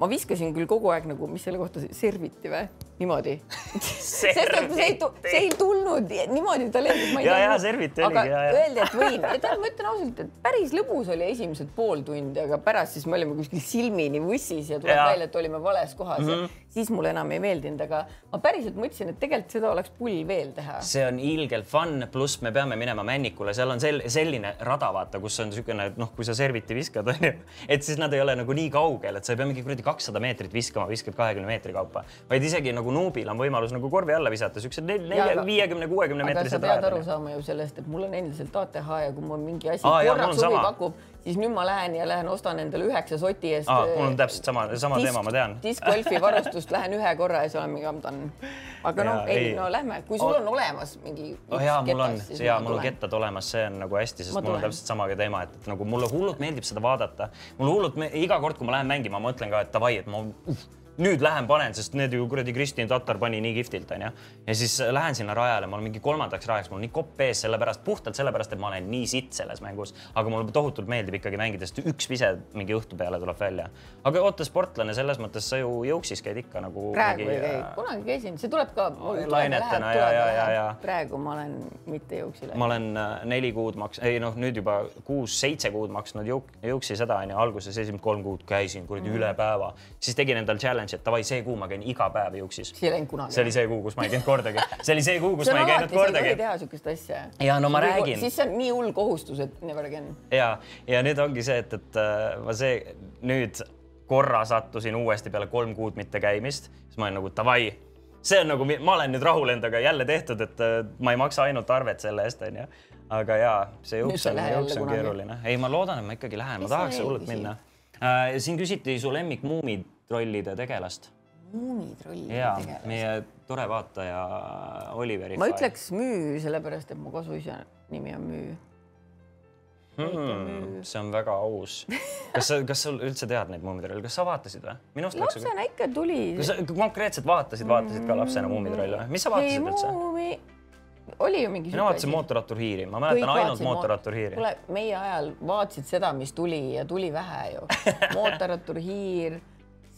ma viskasin küll kogu aeg nagu, mis selle kohta, serviti või? niimoodi. sest et see ei, see ei tulnud niimoodi, ta lendas, ma ei Ja, tea. ja, serviti oligi, ja, ja. öeldi, et võin ja tead, ma ütlen ausalt, et päris lõbus oli esimesed pool tundi, aga pärast siis me olime kuskil silmini vussis ja tuleb Ja. välja, et olime vales kohas mm, -hmm. siis mulle enam ei meeldinud, aga ma päriselt mõtlesin, et tegelikult seda oleks pull veel teha. see on ilgelt fun, pluss me peame minema Männikule, seal on sel-, selline rada, vaata, kus on niisugune, et noh, kui sa serviti viskad, onju, et siis nad ei ole nagu nii kaugel, et sa ei pea mingi kuradi kakssada meetrit viskama, viskad kahekümne meetri kaupa, vaid isegi nagu nuubil on võimalus nagu korvi alla visata, siuksed nelja, viiekümne, kuuekümne aga sa pead aru saama ju sellest, et mul on endiselt ATH ja kui mul mingi asi Aa, korraks huvi pakub, siis nüüd ma lähen ja lähen ostan endale üheksa soti eest. Aa, mul on täpselt sama- sama teema, ma tean. diskgolfi varustust lähen ühe korra ja siis olen mingi amdan. aga noh, ei ei. no lähme, kui sul on olemas mingi. oh jaa, mul on, jaa, mul on. kettad olemas, see on nagu hästi, sest mul on täpselt sama teema, et, nagu mulle hullult meeldib seda vaadata. mulle hullult iga kord, kui ma lähen mängima, ma mõtlen ka, et davai, et ma uh, nüüd lähen panen, sest need ju kuradi Kristin Tatar pani nii kihvtilt onju. ja siis äh, lähen sinna rajale, ma olen mingi kolmandaks rajaks, mul on nii kopp ees sellepärast, puhtalt sellepärast, et ma olen nii sitt selles mängus, aga mulle tohutult meeldib ikkagi mängida, sest üks vise mingi õhtu peale tuleb välja. aga oota, sportlane selles mõttes sa ju jõuksis käid ikka nagu. praegu ei käi, kunagi käisin, see tuleb ka. lainetena, ja, ja, ja, ja. praegu ma olen mitte jõuksi läinud. ma olen äh, neli kuud maks-, ei noh, nüüd juba kuus-seitse kuud maksnud jõuk-, jõuksi seda onju, alguses esimesed kolm kuud käisin kuradi Mhm. üle päeva, siis tegin endal challenge'i, et davai, see kuu ma käin iga päev jõuksis. see ei läinud kunagi. see oli see kuu, kus ma ei käinud kordagi, see oli see kuu, kus ma ei käinud kordagi. teha siukest asja. Ja no ma räägin. siis see on nii hull kohustus, et never again. ja, ja nüüd ongi see, et, et äh, ma see nüüd korra sattusin uuesti peale kolm kuud mitte käimist, siis ma olin nagu davai, see on nagu, ma olen nüüd rahul endaga jälle tehtud, et äh, ma ei maksa ainult arvet selle eest, onju. aga jaa, see sa on, jälle on keeruline. ei, ma loodan, et ma ikkagi lähen, ma tahaks hullult minna. Siin küsiti su lemmik muumitrollide tegelast muumitrolli ja tegelast. meie tore vaataja Oliveri. ma ütleks Müü, sellepärast et mu kasuisa nimi on Müü. hmm,. see on väga aus. kas sa, kas sa üldse tead neid muumitrolle, kas sa vaatasid või? minu arust läks. lapsena ikka tuli. kas sa konkreetselt vaatasid, vaatasid ka lapsena Muumitrolle või? mis sa vaatasid üldse? Oli ju mingi. mina vaatasin. Mootorrattur Hiiri, ma mäletan ainult Mootorrattur Hiiri. kuule, meie ajal vaatasid seda, mis tuli ja tuli vähe ju. mootorrattur Hiir,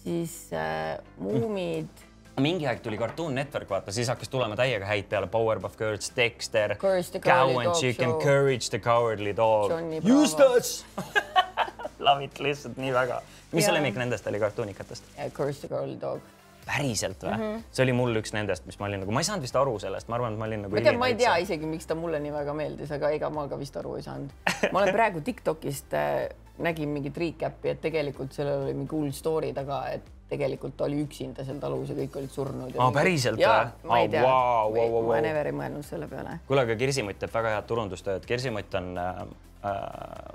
siis äh, Muumid, mingi aeg tuli Cartoon Network, vaata, siis hakkas tulema täiega häid peale Powerpuff Girls, Dexter, Courage the Cow Cowardly and Dog Chicken. Courage the Cowardly Dog. Eustace Love it lihtsalt nii väga. mis see lemmik nendest oli kartuunikatest? Courage the Girl Dog. Päriselt või mm? -hmm. see oli mul üks nendest, mis ma olin nagu, ma ei saanud vist aru sellest, ma arvan, et ma olin nagu. ma tean, ma ei tea isegi, miks ta mulle nii väga meeldis, aga ega ma ka vist aru ei saanud. ma olen praegu Tiktokist äh, nägin mingit recap'i, et tegelikult sellel oli mingi hull story taga, et tegelikult ta oli üksinda seal talus ja kõik olid surnud. Aa, päriselt või?, ma ei tea vau, vau, vau, ma vau. never ei mõelnud selle peale. kuule, aga Kirsimutt teeb väga head turundustööd, Kirsimutt on äh, äh,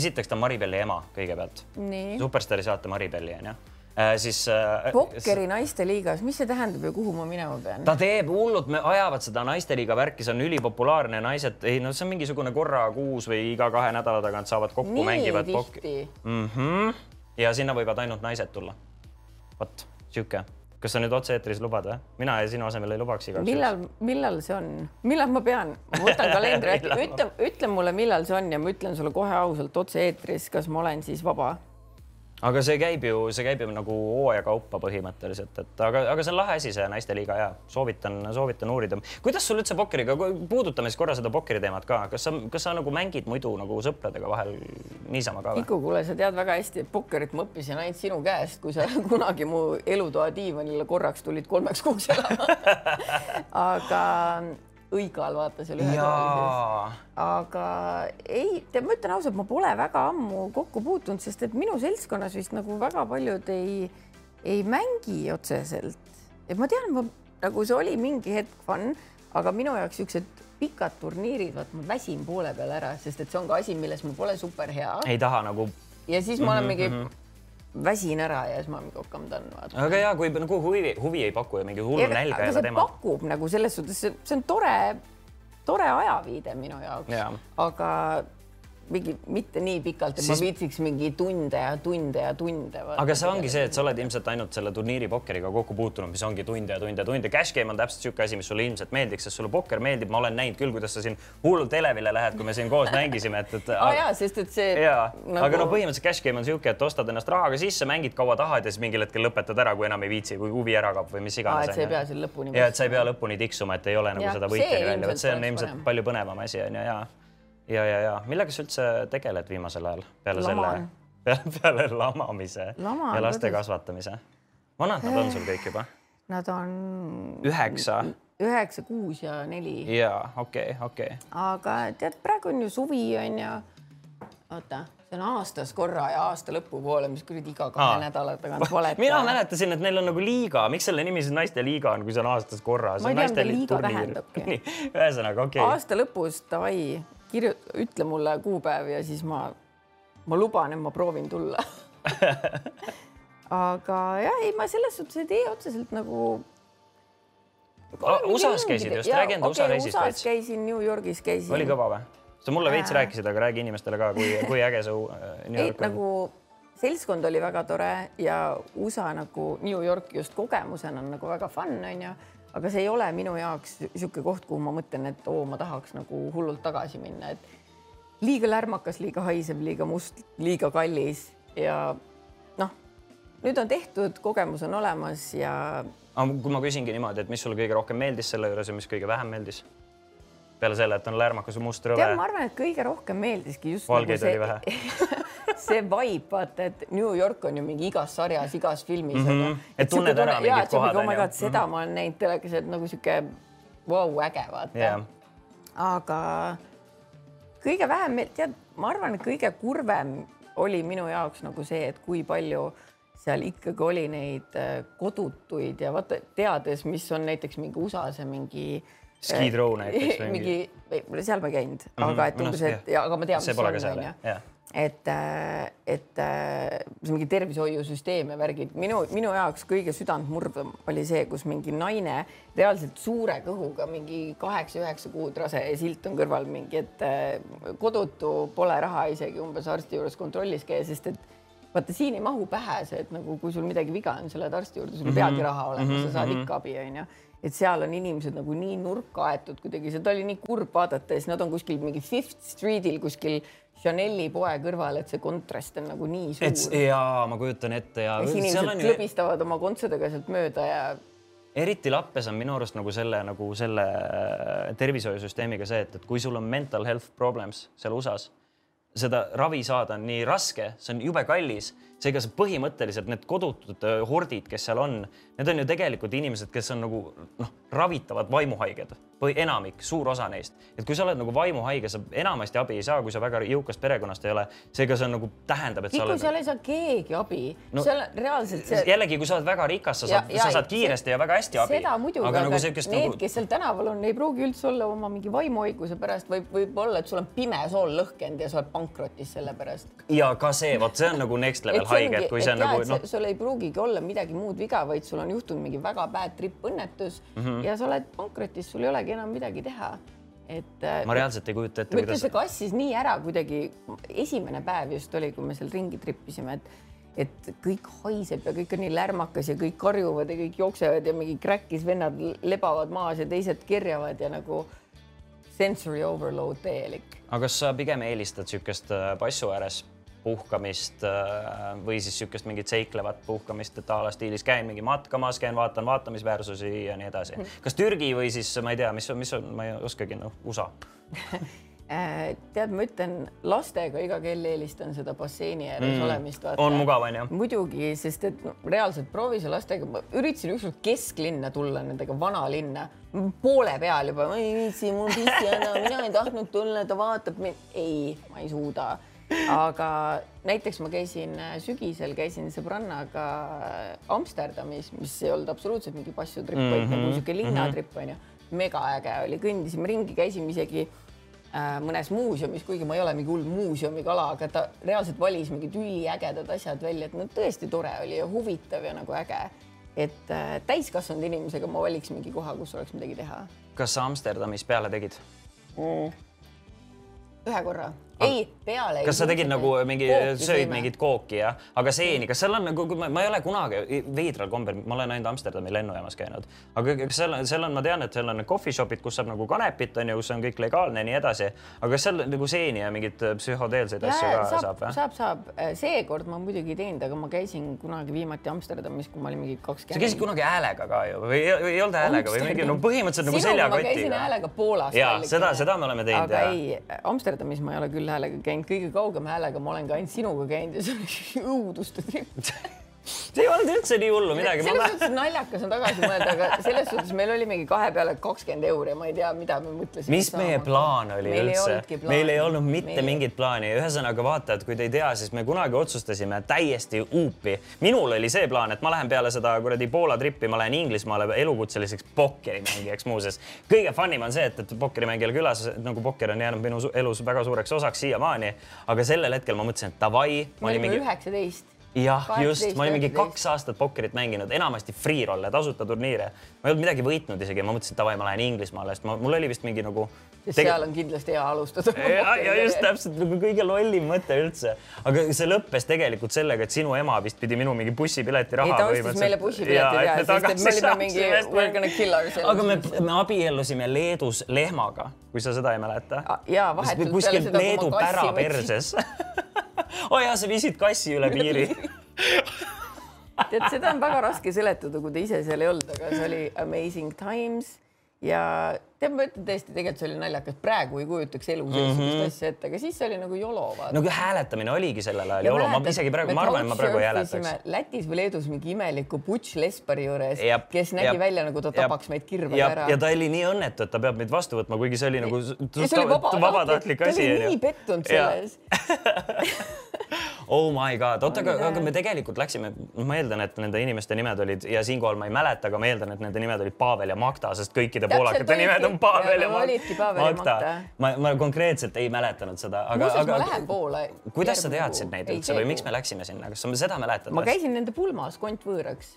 esiteks ta on Maribeli ema kõigepealt. Superstaari saate Maribeli onju siis äh, Pokkeri naiste liigas, mis see tähendab ja kuhu ma minema pean? ta teeb hullult, me ajavad seda naisteliiga värki, see on ülipopulaarne, naised, ei no see on mingisugune korra kuus või iga kahe nädala tagant saavad kokku, mängivad pokki mm. -hmm. ja sinna võivad ainult naised tulla. vot sihuke, kas sa nüüd otse-eetris lubad või? mina sinu asemel ei lubaks igaks juhuks. millal, millal see on, millal ma pean, ma võtan kalendri ette, ütle, ütle mulle, millal see on ja ma ütlen sulle kohe ausalt otse-eetris, kas ma olen siis vaba. Aga see käib ju, see käib ju nagu hooaja kaupa põhimõtteliselt, et aga, aga see on lahe asi, see naisteliiga ja soovitan, soovitan uurida. kuidas sul üldse pokkeriga, puudutame siis korra seda pokkeri teemat ka, kas sa, kas sa nagu mängid muidu nagu sõpradega vahel niisama ka või? Iku, kuule, sa tead väga hästi, et pokkerit ma õppisin ainult sinu käest, kui sa kunagi mu elutoa diivanile korraks tulid kolmeks kuuks elama. aga õigal vaata seal ühe jaa, aga ei, ma ütlen ausalt, ma pole väga ammu kokku puutunud, sest et minu seltskonnas vist nagu väga paljud ei, ei mängi otseselt. et ma tean, ma nagu see oli mingi hetk fun, aga minu jaoks siuksed pikad turniirid, vaat ma väsin poole peal ära, sest et see on ka asi, milles ma pole super hea ei taha nagu, ja siis ma Mhm, olen mingi, väsin ära ja siis ma mingi vaata. aga ja kui nagu huvi, huvi ei paku ja mingi hullu nälga ei ole see teema. pakub nagu selles suhtes, see on tore, tore ajaviide minu jaoks Jaa., aga mingi mitte nii pikalt, et siis... Ma viitsiks mingi tunde ja tunde ja tunde. aga see ongi see, et sa oled ilmselt ainult selle turniiri pokkeriga kokku puutunud, mis ongi tunde ja tunde ja tunde. Cash game on täpselt niisugune asi, mis sulle ilmselt meeldiks, sest sulle pokker meeldib, ma olen näinud küll, kuidas sa siin hullult elevile lähed, kui me siin koos mängisime, et, et. aa jaa, sest et see. jaa nagu..., aga no põhimõtteliselt cash game on niisugune, et ostad ennast rahaga sisse, mängid kaua tahad ja siis mingil hetkel lõpetad ära, kui enam ei viitsi, kui huvi ära kaob või mis iganes. et sa ei pea seal lõpuni. ja et sa ei pea lõpuni tiksuma, et ei ole nagu Jah, seda võitjani välja, vot see on ilmselt palju põnevam asi on ju ja, ja, ja, ja millega sa üldse tegeled viimasel ajal peale Laman. selle, peale, peale lamamise Laman ja laste kodus. kasvatamise? vanad nad on sul kõik juba? Nad on üheksa üheksa, kuus ja neli, ja okei, okei. aga tead, praegu on ju suvi on ju. oota, see on aastas korra ja aasta lõpupoole, mis kuradi iga kahe Aa. nädala tagant valeta. mina mäletasin, et neil on nagu liiga, miks selle nimi siis naiste liiga on, kui see on aastas korra? Ma ei tea, mida liiga tähendabki. ühesõnaga okei okay.. aasta lõpus davai, ütle mulle kuupäev ja siis ma, ma luban, et ma proovin tulla. aga jah, ei, ma selles suhtes ei tee otseselt nagu. USA-s käisid just, räägi enda USA reisist USA-s veits. käisin, New Yorgis käisin. oli kõva või? sa mulle veits Äh. rääkisid, aga räägi inimestele ka, kui, kui äge su äh, New York on. nagu seltskond oli väga tore ja USA nagu New York just kogemusena on nagu väga fun onju, aga see ei ole minu jaoks niisugune koht, kuhu ma mõtlen, et oo, ma tahaks nagu hullult tagasi minna, et liiga lärmakas, liiga haisev, liiga must, liiga kallis ja noh, nüüd on tehtud, kogemus on olemas ja aga kui ma küsingi niimoodi, et mis sulle kõige rohkem meeldis selle juures ja mis kõige vähem meeldis? peale selle, et on lärmakas ja must rõve ma. arvan, et kõige rohkem meeldiski just Valgeid nagu oli vähe. see vibe, vaata, et New York on ju mingi igas sarjas, igas filmis Mhm. on ju. Et tunned ära mingid kohad, oh my god, seda ma olen näinud telekas, et nagu sihuke vau, äge vaata Jah. aga kõige vähem, tead, ma arvan, et kõige kurvem oli minu jaoks nagu see, et kui palju seal ikkagi oli neid äh, kodutuid ja vaata, teades, mis on näiteks mingi USA-s ja mingi Skid Row näiteks või mingi, seal ma ei käinud mm, -hmm. aga et Minu umbes, et ja aga ma tean, mis on, onju. et, et äh, see mingi tervishoiusüsteem ja värgid, minu, minu jaoks kõige südantmurdav oli see, kus mingi naine reaalselt suure kõhuga mingi kaheksa-üheksa kuud rase ja silt on kõrval mingi, et äh, kodutu pole raha isegi umbes arsti juures kontrollis käia, sest et vaata siin ei mahu pähe see, et nagu kui sul midagi viga on, sa lähed arsti juurde, sul ei peagi raha olema, sa saad ikka abi, onju. Et seal on inimesed nagu nii nurka aetud kuidagi, seda oli nii kurb vaadata ja siis nad on kuskil mingi Fifth Streetil kuskil Chanel'i poe kõrval, et see kontrast on nagu nii et suur. jaa, ma kujutan ette ja ja siis inimesed ju klõbistavad oma kontserdega sealt mööda ja eriti lappes on minu arust nagu selle nagu selle äh, tervishoiusüsteemiga see, et, et kui sul on mental health problems seal USA-s, seda ravi saada on nii raske, see on jube kallis, seega sa põhimõtteliselt need kodutud äh, hordid, kes seal on, need on ju tegelikult inimesed, kes on nagu noh, ravitavad vaimuhaiged või enamik, suur osa neist, et kui sa oled nagu vaimuhaige, sa enamasti abi ei saa, kui sa väga jõukast perekonnast ei ole, seega see on nagu tähendab, et sa oled seal ei saa keegi abi No- seal reaalselt see. jällegi, kui sa oled väga rikas, sa saad, sa saad kiiresti ja väga hästi abi. seda muidugi, aga aga nagu siukest need nagu, kes seal tänaval on, ei pruugi üldse olla oma mingi vaimuhaiguse pärast, võib, võib olla, et sul on pime sool lõhkenud ja sa oled pankrotis selle pärast. ja ka see, vot see on nagu next level haige, et kui see on nagu noh, sul ei pruugigi olla midagi muud viga, vaid sul on juhtunud mingi väga bad trip õnnetus mm. -hmm. ja sa oled pankrotis, sul ei olegi enam midagi teha. et äh, ma reaalselt ei kujuta ette, kuidas see kassis nii ära kuidagi, esimene päev just oli, kui me seal ringi trippisime, et et kõik haiseb ja kõik on nii lärmakas ja kõik karjuvad ja kõik jooksevad ja mingi kräkkis vennad lebavad maas ja teised kerjavad ja nagu sensory overload täielik. aga kas sa pigem eelistad niisugust passu ääres puhkamist äh, või siis niisugust mingit seiklevat puhkamist, et a la stiilis käin mingi matkamas, käin vaatan vaatamisväärsusi ja nii edasi. kas Türgi või siis ma ei tea, mis on, mis on, ma ei oskagi, noh, USA. Äh, tead, ma ütlen lastega iga kell eelistan seda basseini ääres mm. olemist. on mugav, onju. muidugi, sest et no, reaalselt proovi sa lastega, ma üritasin ükskord kesklinna tulla nendega vanalinna, poole peal juba, ma ei viitsi, mul on pissihäda, mina ei tahtnud tulla, ta vaatab mind, ei, ma ei suuda. Aga näiteks ma käisin äh, sügisel, käisin sõbrannaga äh, Amsterdamis, mis ei olnud absoluutselt mingi passutripp mm, -hmm. vaid nagu sihuke linnatripp onju. mega äge oli, kõndisime ringi, käisime isegi äh, mõnes muuseumis, kuigi ma ei ole mingi hull muuseumikala, aga ta reaalselt valis mingid üliägedad asjad välja, et no tõesti tore oli ja huvitav ja nagu äge. et täiskasvanud inimesega ma valiks mingi koha, kus oleks midagi teha. kas sa Amsterdamis peale tegid? ühe korra, ei peale. kas sa tegid nagu mingi, söid mingit kooki ja, aga seeni, kas seal on nagu, ma ei ole kunagi veidral kombel, ma olen ainult Amsterdami lennujaamas käinud, aga kas seal on, seal on, ma tean, et seal on coffee shop'id, kus saab nagu kanepit on ju, kus on kõik legaalne ja nii edasi, aga kas seal nagu seeni ja mingeid psühhodeelseid asju ka saab, saab või? saab, saab. seekord ma muidugi ei teinud, aga ma käisin kunagi viimati Amsterdamis, kui ma olin mingi sa kakskümmend. käisid kunagi häälega ka ju või ei, ei olnud häälega või mingi no põhimõtteliselt nagu Sinuga ma käisin seljakotiga? häälega Poolas. Jaa, seda- seda me oleme teinud, aga ei, Amsterdamis ma ei ole küll häälega käinud, kõige kaugem häälega ma olen ka ainult sinuga käinud ja see oli õuduste tripp. See ei olnud üldse nii hullu midagi. selles suhtes naljakas on tagasi mõelda, aga selles suhtes meil oli mingi kahe peale kakskümmend euri ja ma ei tea, mida me mõtlesime. mis meie plaan oli Meil ei üldse meil ei olnud mitte Meil ei- mingit plaani, ühesõnaga vaata, et kui te ei tea, siis me kunagi otsustasime täiesti uupi. minul oli see plaan, et ma lähen peale seda kuradi Poola trippi, ma lähen Inglismaale elukutseliseks pokkerimängijaks muuseas. kõige fun im on see, et, et pokkerimängijal külas nagu pokker on jäänud minu elus väga suureks osaks siiamaani, aga sellel hetkel ma mõtlesin, et davai, ma me olime mingi üheksateist. jah, just, 18, ma olin mingi 19. kaks aastat pokkerit mänginud, enamasti free roll'e, tasuta turniire. ma ei olnud midagi võitnud isegi, ma mõtlesin, et davai, ma lähen Inglismaale, sest ma, mul oli vist mingi nagu. sest seal on kindlasti hea alustada. ja, ja just täpselt nagu kõige lollim mõte üldse, aga see lõppes tegelikult sellega, et sinu ema vist pidi minu mingi bussipileti ei, raha ta ostis meile bussipileti ja, sest et me olime mingi we are gonna kill ourselves. aga me, me abiellusime Leedus lehmaga, kui sa seda ei mäleta. jaa, vahetult kuskil Leedu pära perses. oo jaa, sa viisid kassi üle piiri. tead, seda on väga raske seletada, kui te ise seal ei olnud, aga see oli amazing times ja tead, ma ütlen tõesti, tegelikult see oli naljakas, praegu ei kujutaks elu sellist asja ette, aga siis oli nagu vaata. no kui hääletamine oligi sellel ajal jolo, ma isegi praegu, ma arvan, et ma praegu ei hääletaks. Lätis või Leedus mingi imeliku Butch Lespari juures kes nägi jep, välja nagu ta tapaks meid kirvega ära. ja ta oli nii õnnetu, et ta peab meid vastu võtma, kuigi see oli nagu vabatahtlik, vabatahtlik ta asi oli nii pettunud selles. oh my god, oota, aga, aga me tegelikult läksime, ma eeldan, et nende inimeste nimed olid ja siinkohal ma ei mäleta, aga ma eeldan, et nende nimed olid Pavel ja Magda, sest kõikide poolakate nimed on. Pavel ja ja Magda. ma, ma konkreetselt ei mäletanud seda, aga, muuseas, ma lähen Poola. kuidas sa teadsid neid üldse või miks me läksime sinna, kas sa seda mäletad? ma käisin nende pulmas kontvõõraks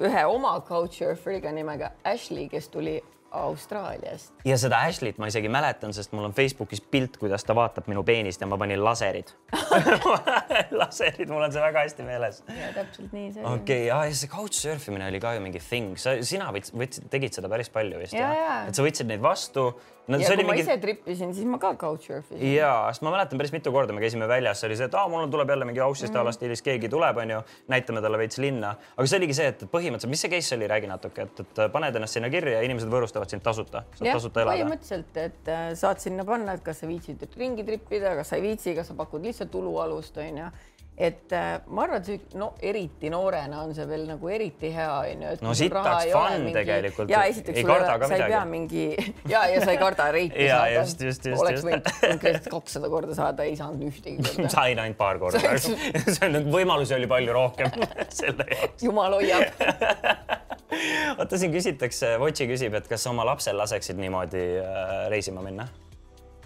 ühe oma couchsurferiga nimega Ashley, kes tuli Austraaliast. ja seda Ashley't ma isegi mäletan, sest mul on Facebookis pilt, kuidas ta vaatab minu peenist ja ma panin laserid laserid, mul on see väga hästi meeles. ja täpselt nii see oli. okei okay,, ja see couchsurf imine oli ka ju mingi thing, sa, sina võtsid, tegid seda päris palju vist Ja, ja. et sa võtsid neid vastu. No ja kui oli ma mingi ise trippisin, siis ma ka couchsurfisin. jaa, sest ma mäletan päris mitu korda me käisime väljas, oli see, et aa, mul tuleb jälle mingi Aussist Mhm. a la stiilis keegi tuleb, onju, näitame talle veits linna. aga see oligi see, et põhimõtteliselt, mis see case oli, räägi natuke, et, et paned ennast sinna kirja ja inimesed võõrustavad sind tasuta, saad jah, tasuta elada. põhimõtteliselt, et äh, saad sinna panna, et kas sa viitsid ringi trippida, kas sa ei viitsi, kas sa pakud lihtsalt tulualust, onju. Et äh, ma arvan, et see no eriti noorena on see veel nagu eriti hea onju. no sitaks fun mingi... tegelikult. ja esiteks ei karda ka midagi. sa ei pea mingi ja, ja sa ei karda reiti ja, saada. just, just, just. oleks võinud konkreetselt kakssada korda saada, ei saanud ühtegi korda. sain ainult paar korda see on, võimalusi oli palju rohkem selle jaoks. jumal hoiab oota, siin küsitakse, Votši küsib, et kas oma lapsel laseksid niimoodi äh, reisima minna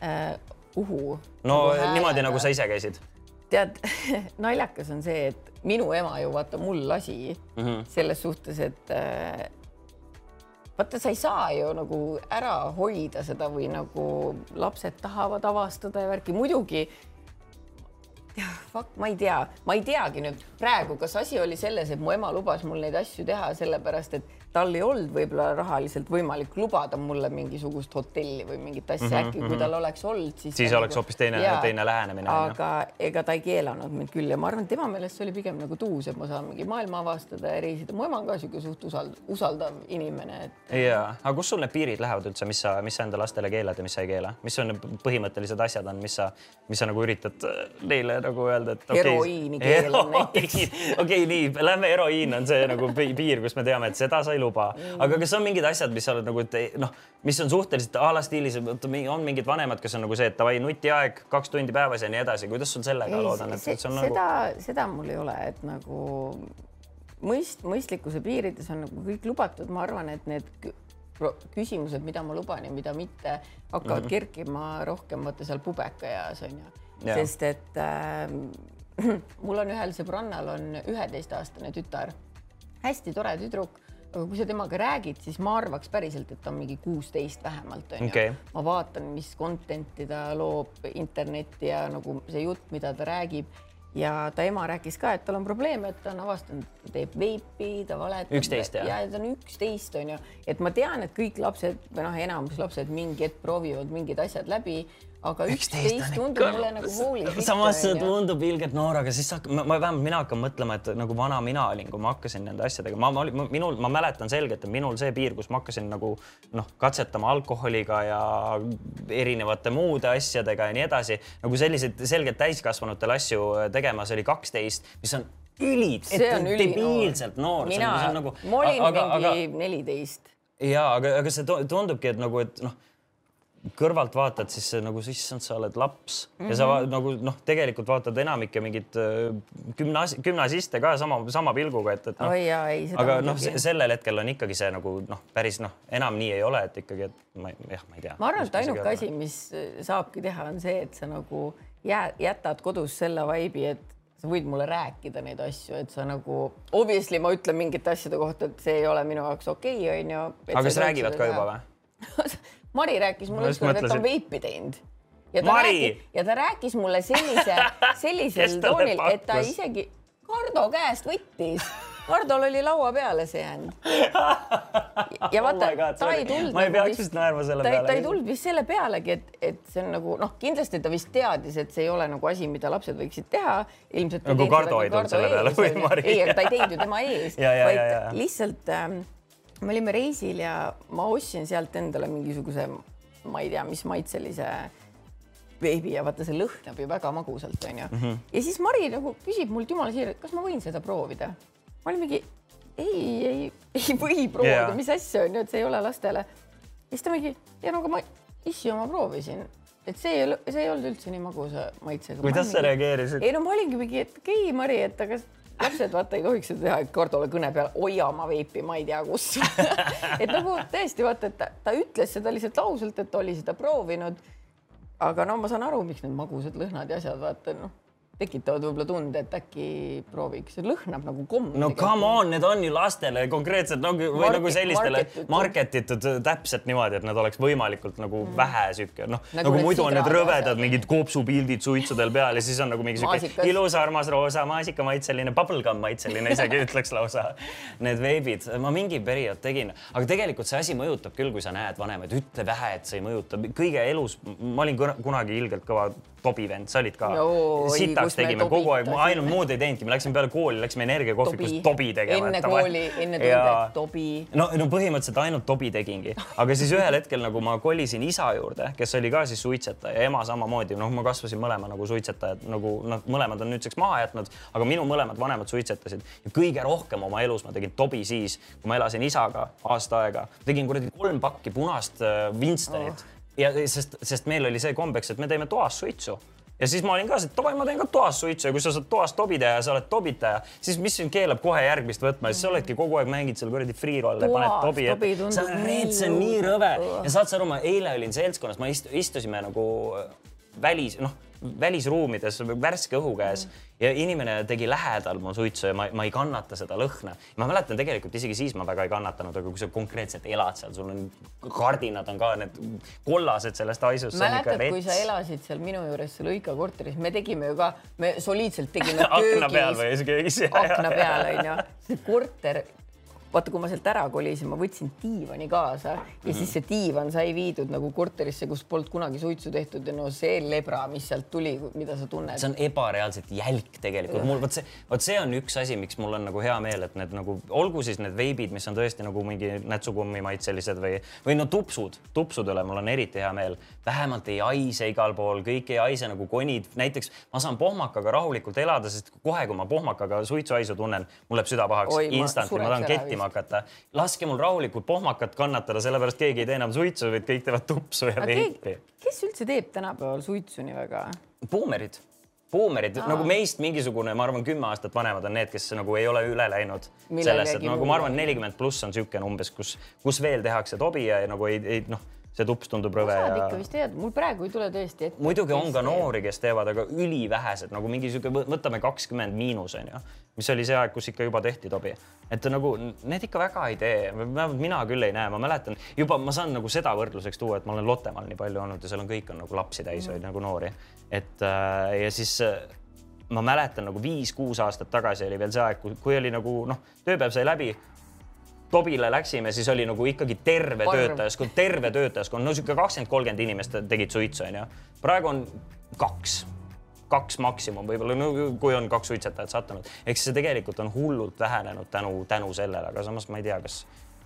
äh,? kuhu? no nagu niimoodi, nagu sa ise käisid. Tead naljakas on see, et minu ema ju vaata mul lasi mm -hmm. selles suhtes, et äh, vaata, sa ei saa ju nagu ära hoida seda või nagu lapsed tahavad avastada ja värki, muidugi fuck, ma ei tea, ma ei teagi nüüd praegu, kas asi oli selles, et mu ema lubas mul neid asju teha sellepärast, et tal ei olnud võib-olla rahaliselt võimalik lubada mulle mingisugust hotelli või mingit asja mm, -hmm, äkki kui mm -hmm. tal oleks olnud, siis. siis oleks nagu... hoopis teine, teine lähenemine. aga ega ta ei keelanud mind küll ja ma arvan, tema meelest see oli pigem nagu tuus, et ma saan mingi maailma avastada ja reisida. mu ema on ka sihuke suht usald-, usaldav inimene, et. ja, aga kus sul need piirid lähevad üldse, mis sa, mis sa enda lastele keelad ja mis sa ei keela, mis on põhimõttelised asjad on, mis sa, mis sa nagu üritad neile nagu öelda, et okay,. heroiini keelan näiteks. okei okay,, nii, lähme heroiin on see nagu piir, kus me teame, et seda sa ei luba. Aga kas on mingid asjad, mis sa oled nagu, et noh, mis on suhteliselt a la stiilis, on mingid vanemad, kes on nagu see, et davai nutiaeg kaks tundi päevas ja nii edasi, kuidas sul sellega loodan, et see, on nagu? seda, seda mul ei ole, et nagu mõist, mõistlikkuse piirides on nagu kõik lubatud, ma arvan, et need küsimused, mida ma luban ja mida mitte, hakkavad mm -hmm. kerkima rohkem vaata seal pubekaeas on ju, sest et äh, mul on ühel sõbrannal on üheteistaastane tütar, hästi tore tüdruk kui sa temaga räägid, siis ma arvaks päriselt, et ta on mingi kuusteist vähemalt onju. Okay.. ma vaatan, mis content'i ta loob internetti ja nagu see jutt, mida ta räägib. Ja ta ema rääkis ka, et tal on probleeme, et ta on avastanud, ta teeb veipi, ta valetab. üksteist jah? ja ta on üksteist onju, et ma tean, et kõik lapsed või noh, enamus lapsed mingi hetk proovivad mingid asjad läbi aga üksteist tundub mulle nagu hooli. samas see tundub ilgelt noor, aga siis hakkab, ma vähemalt mina hakkan mõtlema, et nagu vana mina olin, kui ma hakkasin nende asjadega, ma, ma olin, minul, ma mäletan selgelt, et minul see piir, kus ma hakkasin nagu noh, katsetama alkoholiga ja erinevate muude asjadega ja nii edasi, nagu selliseid selgelt täiskasvanutele asju tegemas oli kaksteist, mis on ülid, debiilselt noor. mina, nagu, ma olin aga, mingi neliteist. ja aga, aga see tundubki, et nagu, et noh kõrvalt vaatad, siis nagu issand, sa oled laps mm -hmm. ja sa mhm. nagu noh, tegelikult vaatad enamikke mingeid äh, gümnas-, gümnasiste ka sama, sama pilguga, et, et noh. aga noh, sellel hetkel on ikkagi see nagu noh, päris noh, enam nii ei ole, et ikkagi, et ma jah, ma ei tea. ma arvan, et ainuke asi, mis äh, saabki teha, on see, et sa nagu jää, jätad kodus selle vibe'i, et sa võid mulle rääkida neid asju, et sa nagu obviously ma ütlen mingite asjade kohta, et see ei ole minu jaoks okei okay,, onju. aga kas räägivad ka juba või Mari rääkis mulle ükskord, et ta on veipi teinud. ja ta Mari. rääkis, ja ta rääkis mulle sellise, sellisel toonil, et ta isegi Kardo käest võttis. Kardol oli laua peale see jäänud. ja vaata oh, ta ei tulnud. ma ei peaks vist naerma selle ta, peale. ta ei tulnud vist selle pealegi, et, et see on nagu noh, kindlasti ta vist teadis, et see ei ole nagu asi, mida lapsed võiksid teha. ilmselt. nagu Kardo ei tulnud selle peale või Mari? ei, ta ei teinud ju tema ees, vaid lihtsalt ähm, me olime reisil ja ma ostsin sealt endale mingisuguse, ma ei tea, mis maitselise veebi ja vaata, see lõhnab ju väga magusalt, onju mm. -hmm. ja siis Mari nagu küsib mult jumala siiralt, kas ma võin seda proovida. ma olin mingi ei, ei, ei või proovida yeah., mis asja on ju, et see ei ole lastele. ja siis ta mingi ja no aga ma, issi, ma proovisin, et see ei ole, see ei olnud üldse nii magusa maitsega. kuidas sa reageerisid? ei no ma olingi mingi, et okei okay,, Mari, et aga lapsed vaata ei tohiks seda teha, et Kardole kõne peal hoia oma veipi, ma ei tea kus et nagu tõesti vaata, et ta, ta ütles seda lihtsalt ausalt, et oli seda proovinud. aga no ma saan aru, miks need magusad lõhnad ja asjad vaata noh tekitavad võib-olla tunde, et äkki prooviks, lõhnab nagu komm. no come on, need on ju lastele konkreetselt nagu või Market, nagu sellistele market itud täpselt niimoodi, et nad oleks võimalikult nagu mm. vähe sihuke noh nagu, nagu muidu on need rõvedad mingid kopsupildid suitsudel peal ja siis on nagu mingi sihuke ilus armas roosa maasikamaitseline, bubblegum maitseline isegi ütleks lausa. Need veebid, ma mingi periood tegin, aga tegelikult see asi mõjutab küll, kui sa näed vanemaid, ütle vähe, et see ei mõjuta kõige elus. ma olin kunagi ilgelt kõva tobivend, sa olid ka sitaks Me tegime kogu aeg, ainult muud ei teinudki, me läksime peale kooli, läksime energiakohvikusse Tobi. tobi tegema. enne kooli, enne tunde, tobi. no, no põhimõtteliselt ainult tobi tegingi, aga siis ühel hetkel nagu ma kolisin isa juurde, kes oli ka siis suitsetaja ja ema samamoodi, noh, ma kasvasin mõlema nagu suitsetajad nagu noh, mõlemad on nüüdseks maha jätnud, aga minu mõlemad vanemad suitsetasid. Ja kõige rohkem oma elus ma tegin tobi siis, kui ma elasin isaga aasta aega, tegin kuradi kolm pakki punast äh, Winstonit oh. ja sest, sest meil oli see kombeks, et me teeme toas suitsu ja siis ma olin ka et davai, ma teen ka toas suitsu ja kui sa saad toas tobi teha ja sa oled tobitaja, siis mis sind keelab kohe järgmist võtma? Siis sa oledki kogu aeg mängid seal kuradi free-roll'e, paned Toas tobi on nii reet, see on nii rõve. Ja saad sa aru, ma eile olin seltskonnas, ma ist, istusime nagu välis, noh, välisruumides värske õhu käes ja inimene tegi lähedal mul suitsu ja ma, ma ei kannata seda lõhna. ma mäletan tegelikult isegi siis ma väga ei kannatanud, aga kui sa konkreetselt elad seal, sul on kardinad on ka need kollased sellest haisust. mäletad, kui sa elasid seal minu juures seal Õika korteris, me tegime ju ka, me soliidselt tegime akna peal või isegi köögis. akna peal onju, see korter vaata, kui ma sealt ära kolisin, ma võtsin diivani kaasa ja Mhm. siis see diivan sai viidud nagu korterisse, kus polnud kunagi suitsu tehtud ja no see lebra, mis sealt tuli, mida sa tunned see. on ebareaalselt jälk tegelikult, mul vot see, vot see on üks asi, miks mul on nagu hea meel, et need nagu olgu siis need veibid, mis on tõesti nagu mingi nätsukummi maitselised või, või no tupsud, tupsude üle mul on eriti hea meel. Vähemalt ei haise igal pool, kõik ei haise nagu konid, näiteks ma saan pohmakaga rahulikult elada, sest kohe, kui ma pohmakaga suitsuhaisu tunnen, mul läheb süda pahaks Oi, ma tahan kettima hakata. laske mul rahulikult pohmakat kannatada, sellepärast keegi ei tee enam suitsu, vaid kõik teevad tupsu ja veipi. kes üldse teeb tänapäeval suitsu nii väga? buumerid, buumerid nagu meist mingisugune, ma arvan, kümme aastat vanemad on need, kes nagu ei ole üle läinud Millelegi sellest, et nagu ma arvan, nelikümmend pluss on niisugune umbes, kus, kus veel tehakse tobi ja nagu ei, ei noh, see tups tundub rõve osad ja ikka vist teevad, mul praegu ei tule tõesti ette. muidugi on ka. noori, kes teevad, aga ülivähesed nagu mingi sihuke, võtame kakskümmend miinus onju, mis oli see aeg, kus ikka juba tehti tobi. et nagu need ikka väga ei tee, vähemalt mina küll ei näe, ma mäletan juba ma saan nagu seda võrdluseks tuua, et ma olen Lottemaal nii palju olnud ja seal on kõik on nagu lapsi täis või nagu noori. et äh, ja siis äh, ma mäletan nagu viis-kuus aastat tagasi oli veel see aeg, kui oli nagu noh, tööpäev sai läbi Tobile läksime, siis oli nagu ikkagi terve Arv. töötajaskond, terve töötajaskond, no sihuke kakskümmend, kolmkümmend inimest tegid suitsu, onju. praegu on kaks, kaks maksimum võib-olla, no kui on kaks suitsetajat sattunud, eks see tegelikult on hullult vähenenud tänu, tänu sellele, aga samas ma ei tea, kas,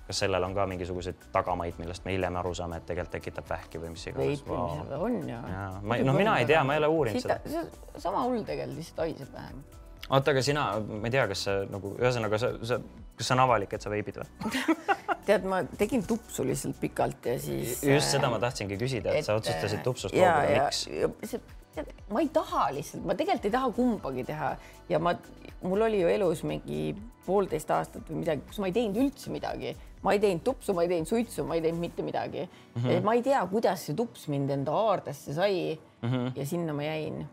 kas sellel on ka mingisuguseid tagamaid, millest me hiljem aru saame, et tegelikult tekitab vähki või mis iganes. veipimine on ja, Jaa, ma ei- no mina ei tea, ma ei ole uurinud seda. sama hull tegelikult, lihtsalt haiseb vähem. oota, aga sina, ma ei tea, kas sa nagu ühesõnaga sa, sa, kas see on avalik, et sa veebid või? tead, ma tegin tupsu lihtsalt pikalt ja siis. äh, just seda ma tahtsingi küsida, et sa otsustasid tupsust ja, loobuda, miks? see, ma ei taha lihtsalt, ma tegelikult ei taha kumbagi teha ja ma, mul oli ju elus mingi poolteist aastat või midagi, kus ma ei teinud üldse midagi. ma ei teinud tupsu, ma ei teinud suitsu, ma ei teinud mitte midagi mm. -hmm. ma ei tea, kuidas see tups mind enda haardesse sai mm. -hmm. ja sinna ma jäin.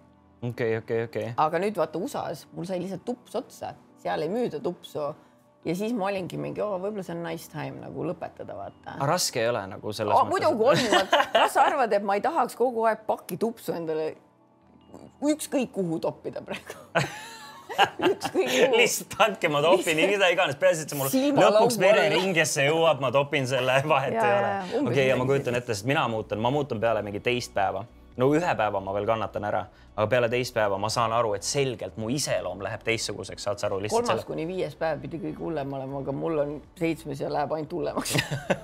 okei, okei, okei. aga nüüd vaata USA-s mul sai lihtsalt tups otsa, seal ei müüda tupsu. Ja siis ma olingi mingi, võib-olla see on nice time nagu lõpetada, vaata. Raske ei ole nagu selles oh,. muidugi on, kas sa arvad, et ma ei tahaks kogu aeg pakki tupsu endale? Ükskõik kuhu toppida praegu. Ükskõik kuhu. lihtsalt andke, ma topin nii mida iganes, peaasi, et see mul Silmalauale. lõpuks vereringesse jõuab, ma topin selle, vahet Jaa, ei ole. okei, ja ma kujutan ette, sest mina muutun, ma muutun peale mingi teist päeva. no ühe päeva ma veel kannatan ära, aga peale teist päeva ma saan aru, et selgelt mu iseloom läheb teistsuguseks, saad sa aru, kolmas selle. kuni viies päev pidi kõige hullem olema, aga mul on seitsmes ja läheb ainult hullemaks.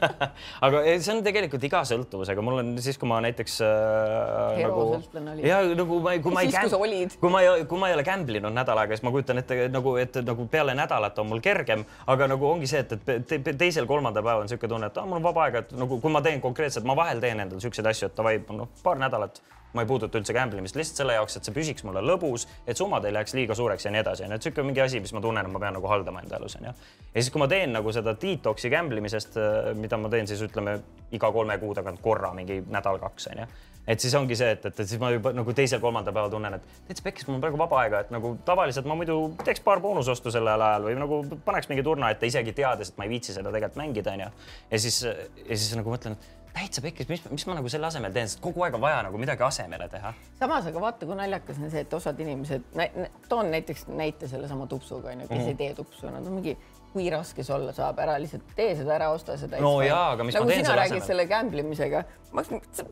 aga eh, see on tegelikult iga sõltuvusega, mul on siis, kui ma näiteks äh, Hero nagu olid. ja nagu ma, kui ma ei Siis, kui sa olid. kui ma ei, kui ma ei ole gamble inud nädal aega, siis ma kujutan ette nagu, et nagu peale nädalat on mul kergem, aga nagu ongi see, et, et te, teisel-kolmandal päeval on niisugune tunne, et ah, mul on vaba aega, et nagu kui ma teen konkreetselt, ma vahel teen endale niisuguseid asju, et davai, noh, paar nädalat ma ei puuduta üldse gamble imist lihtsalt selle jaoks, et see püsiks mulle lõbus, et summad ei läheks liiga suureks ja nii edasi, onju, et sihuke mingi asi, mis ma tunnen, et ma pean nagu haldama enda elus, onju. ja siis, kui ma teen nagu seda detox'i gamble imisest, mida ma teen siis ütleme iga kolme kuu tagant korra mingi nädal-kaks, onju et siis ongi see, et, et siis ma juba nagu teisel-kolmandal päeval tunnen, et täitsa pekkis, mul on praegu vaba aega, et nagu tavaliselt ma muidu teeks paar boonusostu sellel ajal või nagu paneks mingi turna ette isegi teades, et ma ei viitsi seda tegelikult mängida, onju. ja siis, ja siis nagu mõtlen, et täitsa pekkis, mis, mis ma nagu selle asemel teen, sest kogu aeg on vaja nagu midagi asemele teha. samas, aga vaata, kui naljakas on see, et osad inimesed, toon näiteks näite sellesama tupsuga onju, kes Mhm. ei tee tupsu, nad on mingi, kui raske see olla saab, ära lihtsalt tee seda ära, osta seda. No jaa, aga mis ma nagu teen sina selle asemel? selle gamble imisega, ma,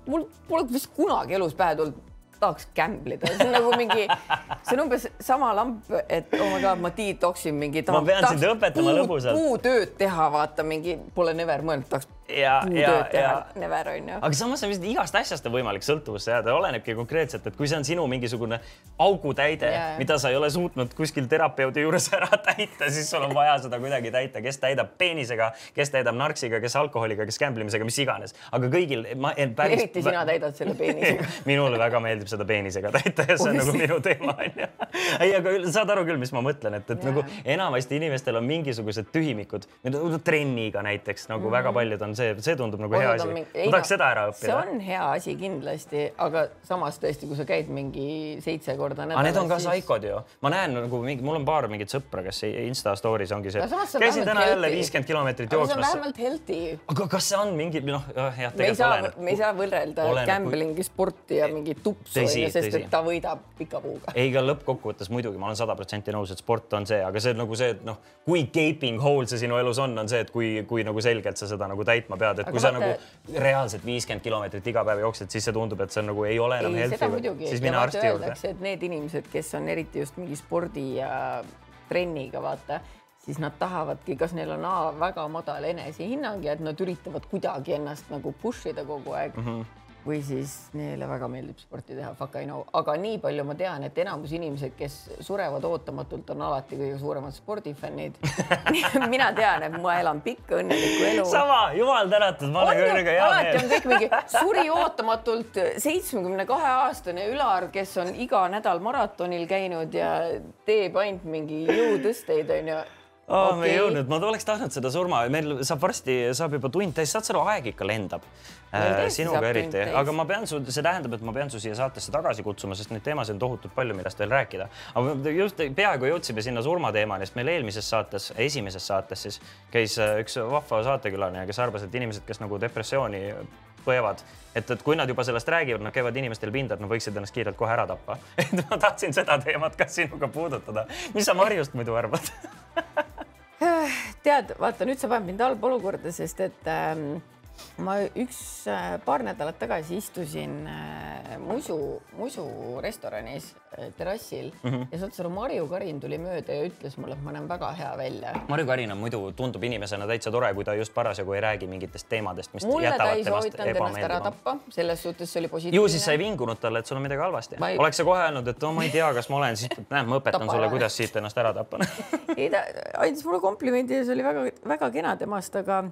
mul pole vist kunagi elus pähe tulnud tahaks gamblida, see on nagu mingi, see on umbes sama lamp, et oh my god, ma detoxin mingi. Ma pean sind õpetama lõbusalt. puutööd teha, vaata mingi, pole never mõelnud, tahaks ja, ja, ja, never onju. aga samas on vist igast asjast on võimalik sõltuvusse jääda, olenebki konkreetselt, et kui see on sinu mingisugune augutäide Jaa. mida sa ei ole suutnud kuskil terapeudi juures ära täita, siis sul on vaja seda kuidagi täita, kes täidab peenisega, kes täidab narksiga, kes alkoholiga, kes gamblemisega, mis iganes, aga kõigil ma päris eriti sina täidad selle peenisega. minule väga meeldib seda peenisega täita ja see on nagu minu teema onju. ei, aga saad aru küll, mis ma mõtlen, et, et Jaa. nagu enamasti inimestel on mingisugused tühimikud, trenniga näiteks nagu väga paljud on see, see tundub nagu hea asi. ma tahaks seda ära see õppida. on hea asi kindlasti, aga samas tõesti, kui sa käid mingi seitse korda aga nädalas. need on ka saikod ju, ma näen nagu mingi, mul on paar mingit sõpra, kes Insta story's ongi see Aga see on käisin täna vähemalt jälle healthy. viiskümmend kilomeetrit aga see on jooksmas. vähemalt healthy. aga kas see on mingi noh, jah, tegelikult saa, oleneb. me ei saa võrrelda gamblingi sporti ja mingit tupsu, sest et ta võidab pika puuga. ei, aga lõppkokkuvõttes muidugi ma olen sada protsenti nõus, et sport on see, aga see on nagu see, et noh, kui gaping hole see sinu elus on, on see, et kui, kui nagu selgelt sa seda nagu täitma pead, et Aga kui sa vaata- nagu reaalselt viiskümmend kilomeetrit iga päev jooksed, siis see tundub, et see on nagu ei ole enam healthy, siis mine arsti juurde. et need inimesed, kes on eriti just mingi spordi ja trenniga, vaata, siis nad tahavadki, kas neil on A väga madal enesehinnang ja et nad üritavad kuidagi ennast nagu push ida kogu aeg mm. -hmm või siis neile väga meeldib sporti teha, fuck I know, aga nii palju ma tean, et enamus inimesed, kes surevad ootamatult, on alati kõige suuremad spordifännid. mina tean, et ma elan pikka õnnelikku elu sama, jumal tänatud, ma olen kõigega hea alati on meel. kõik mingi suri ootamatult seitsmekümne kahe aastane Ülar, kes on iga nädal maratonil käinud ja teeb ainult mingi jõutõsteid onju. Oh, me ei jõudnud, ma oleks tahtnud seda surma, meil saab varsti, saab juba tund täis, saad sa aru, aeg ikka lendab. Äh,. sinuga eriti, aga ma pean su, see tähendab, et ma pean su siia saatesse tagasi kutsuma, sest neid teemasid on tohutult palju, millest veel rääkida. aga just peaaegu jõudsime sinna surmateemani, sest meil eelmises saates, esimeses saates siis käis äh, üks vahva saatekülaline, kes arvas, et inimesed, kes nagu depressiooni põevad, et, et kui nad juba sellest räägivad, nad käivad inimestel pinda, et nad võiksid ennast kiirelt kohe ära tappa. et ma tahtsin seda teemat ka sinuga puudutada. mis sa Marjust muidu arvad? tead, vaata nüüd sa paned mind halba olukorda, sest et ähm, ma üks äh, paar nädalat tagasi istusin äh, Musu, Musu restoranis äh, terrassil mm -hmm. ja saad sa aru, Marju Karin tuli mööda ja ütles mulle, et ma näen väga hea välja Marju Karin on muidu, tundub inimesena täitsa tore, kui ta just parasjagu ei räägi mingitest teemadest, mis mulle ta jätavad temast ebameeldivama. selles suhtes see oli positiivne. ju siis sa ei vingunud talle, et sul on midagi halvasti ei- oleks sa kohe öelnud, et no ma ei tea, kas ma olen, siis näed, ma õpetan sulle, kuidas siit ennast ära tappa. ei, ta andis mulle komplimendi ja see oli väga-väga kena temast, aga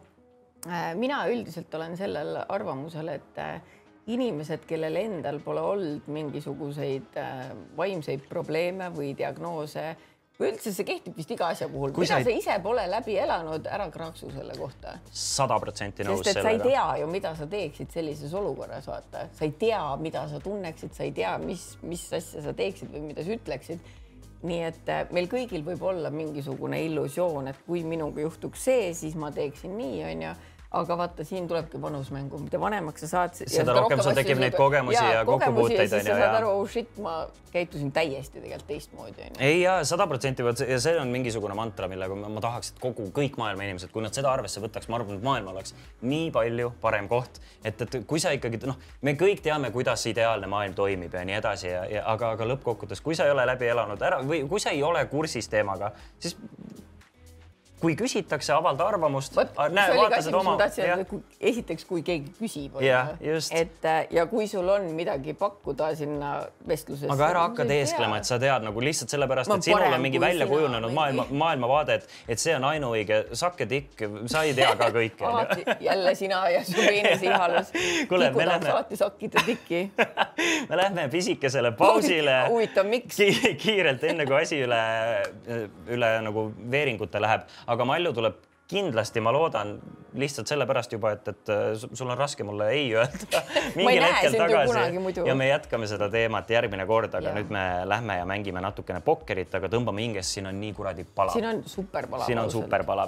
mina üldiselt olen sellel arvamusel, et äh, inimesed, kellel endal pole olnud mingisuguseid äh, vaimseid probleeme või diagnoose või üldse see kehtib vist iga asja puhul, Kui mida sa ei- sa ise pole läbi elanud, ära kraaksu selle kohta. sada protsenti nõus et sa ei sellega. tea ju, mida sa teeksid sellises olukorras, vaata, sa ei tea, mida sa tunneksid, sa ei tea, mis, mis asja sa teeksid või mida sa ütleksid. nii et äh, meil kõigil võib olla mingisugune illusioon, et kui minuga juhtuks see, siis ma teeksin nii, onju aga vaata, siin tulebki vanus mängu, mida vanemaks sa saad. Seda rohkem sul tekib neid kogemusi ja kokkupuuteid, ja siis onju, sa saad aru, oh shit, ma käitusin täiesti tegelikult teistmoodi, onju. ei ja sada protsenti, vot see- ja see on mingisugune mantra, millega ma tahaks, et kogu kõik maailma inimesed, kui nad seda arvesse võtaks, ma arvan, et maailm oleks nii palju parem koht, et, et kui sa ikkagi noh, me kõik teame, kuidas ideaalne maailm toimib ja nii edasi ja, ja aga, aga lõppkokkuvõttes, kui sa ei ole läbi elanud ära või kui sa ei ole kursis teemaga, siis kui küsitakse, avalda arvamust ma oma, esiteks, kui keegi küsib, et äh, ja kui sul on midagi pakkuda sinna vestlusesse. aga ära hakka teesklema, et sa tead nagu lihtsalt sellepärast, et sinul on mingi välja kujunenud maailma, maailmavaade, et, et see on ainuõige, sakke tikk, sa ei tea ka kõike. jälle sina ja su peenise ihalus. Kuule, me lähme- alati sakkida tikki. me lähme pisikesele pausile huvitav, miks? Ki kiirelt, enne kui asi üle, üle nagu veeringute läheb, aga Malju tuleb kindlasti, ma loodan lihtsalt sellepärast juba, et, et su- sul on raske mulle ei öelda ju kunagi muidu. ja me jätkame seda teemat järgmine kord, aga Jaa. nüüd me lähme ja mängime natukene pokkerit, aga tõmbame hingest, siin on nii kuradi palav. siin on super palav. siin on super palav.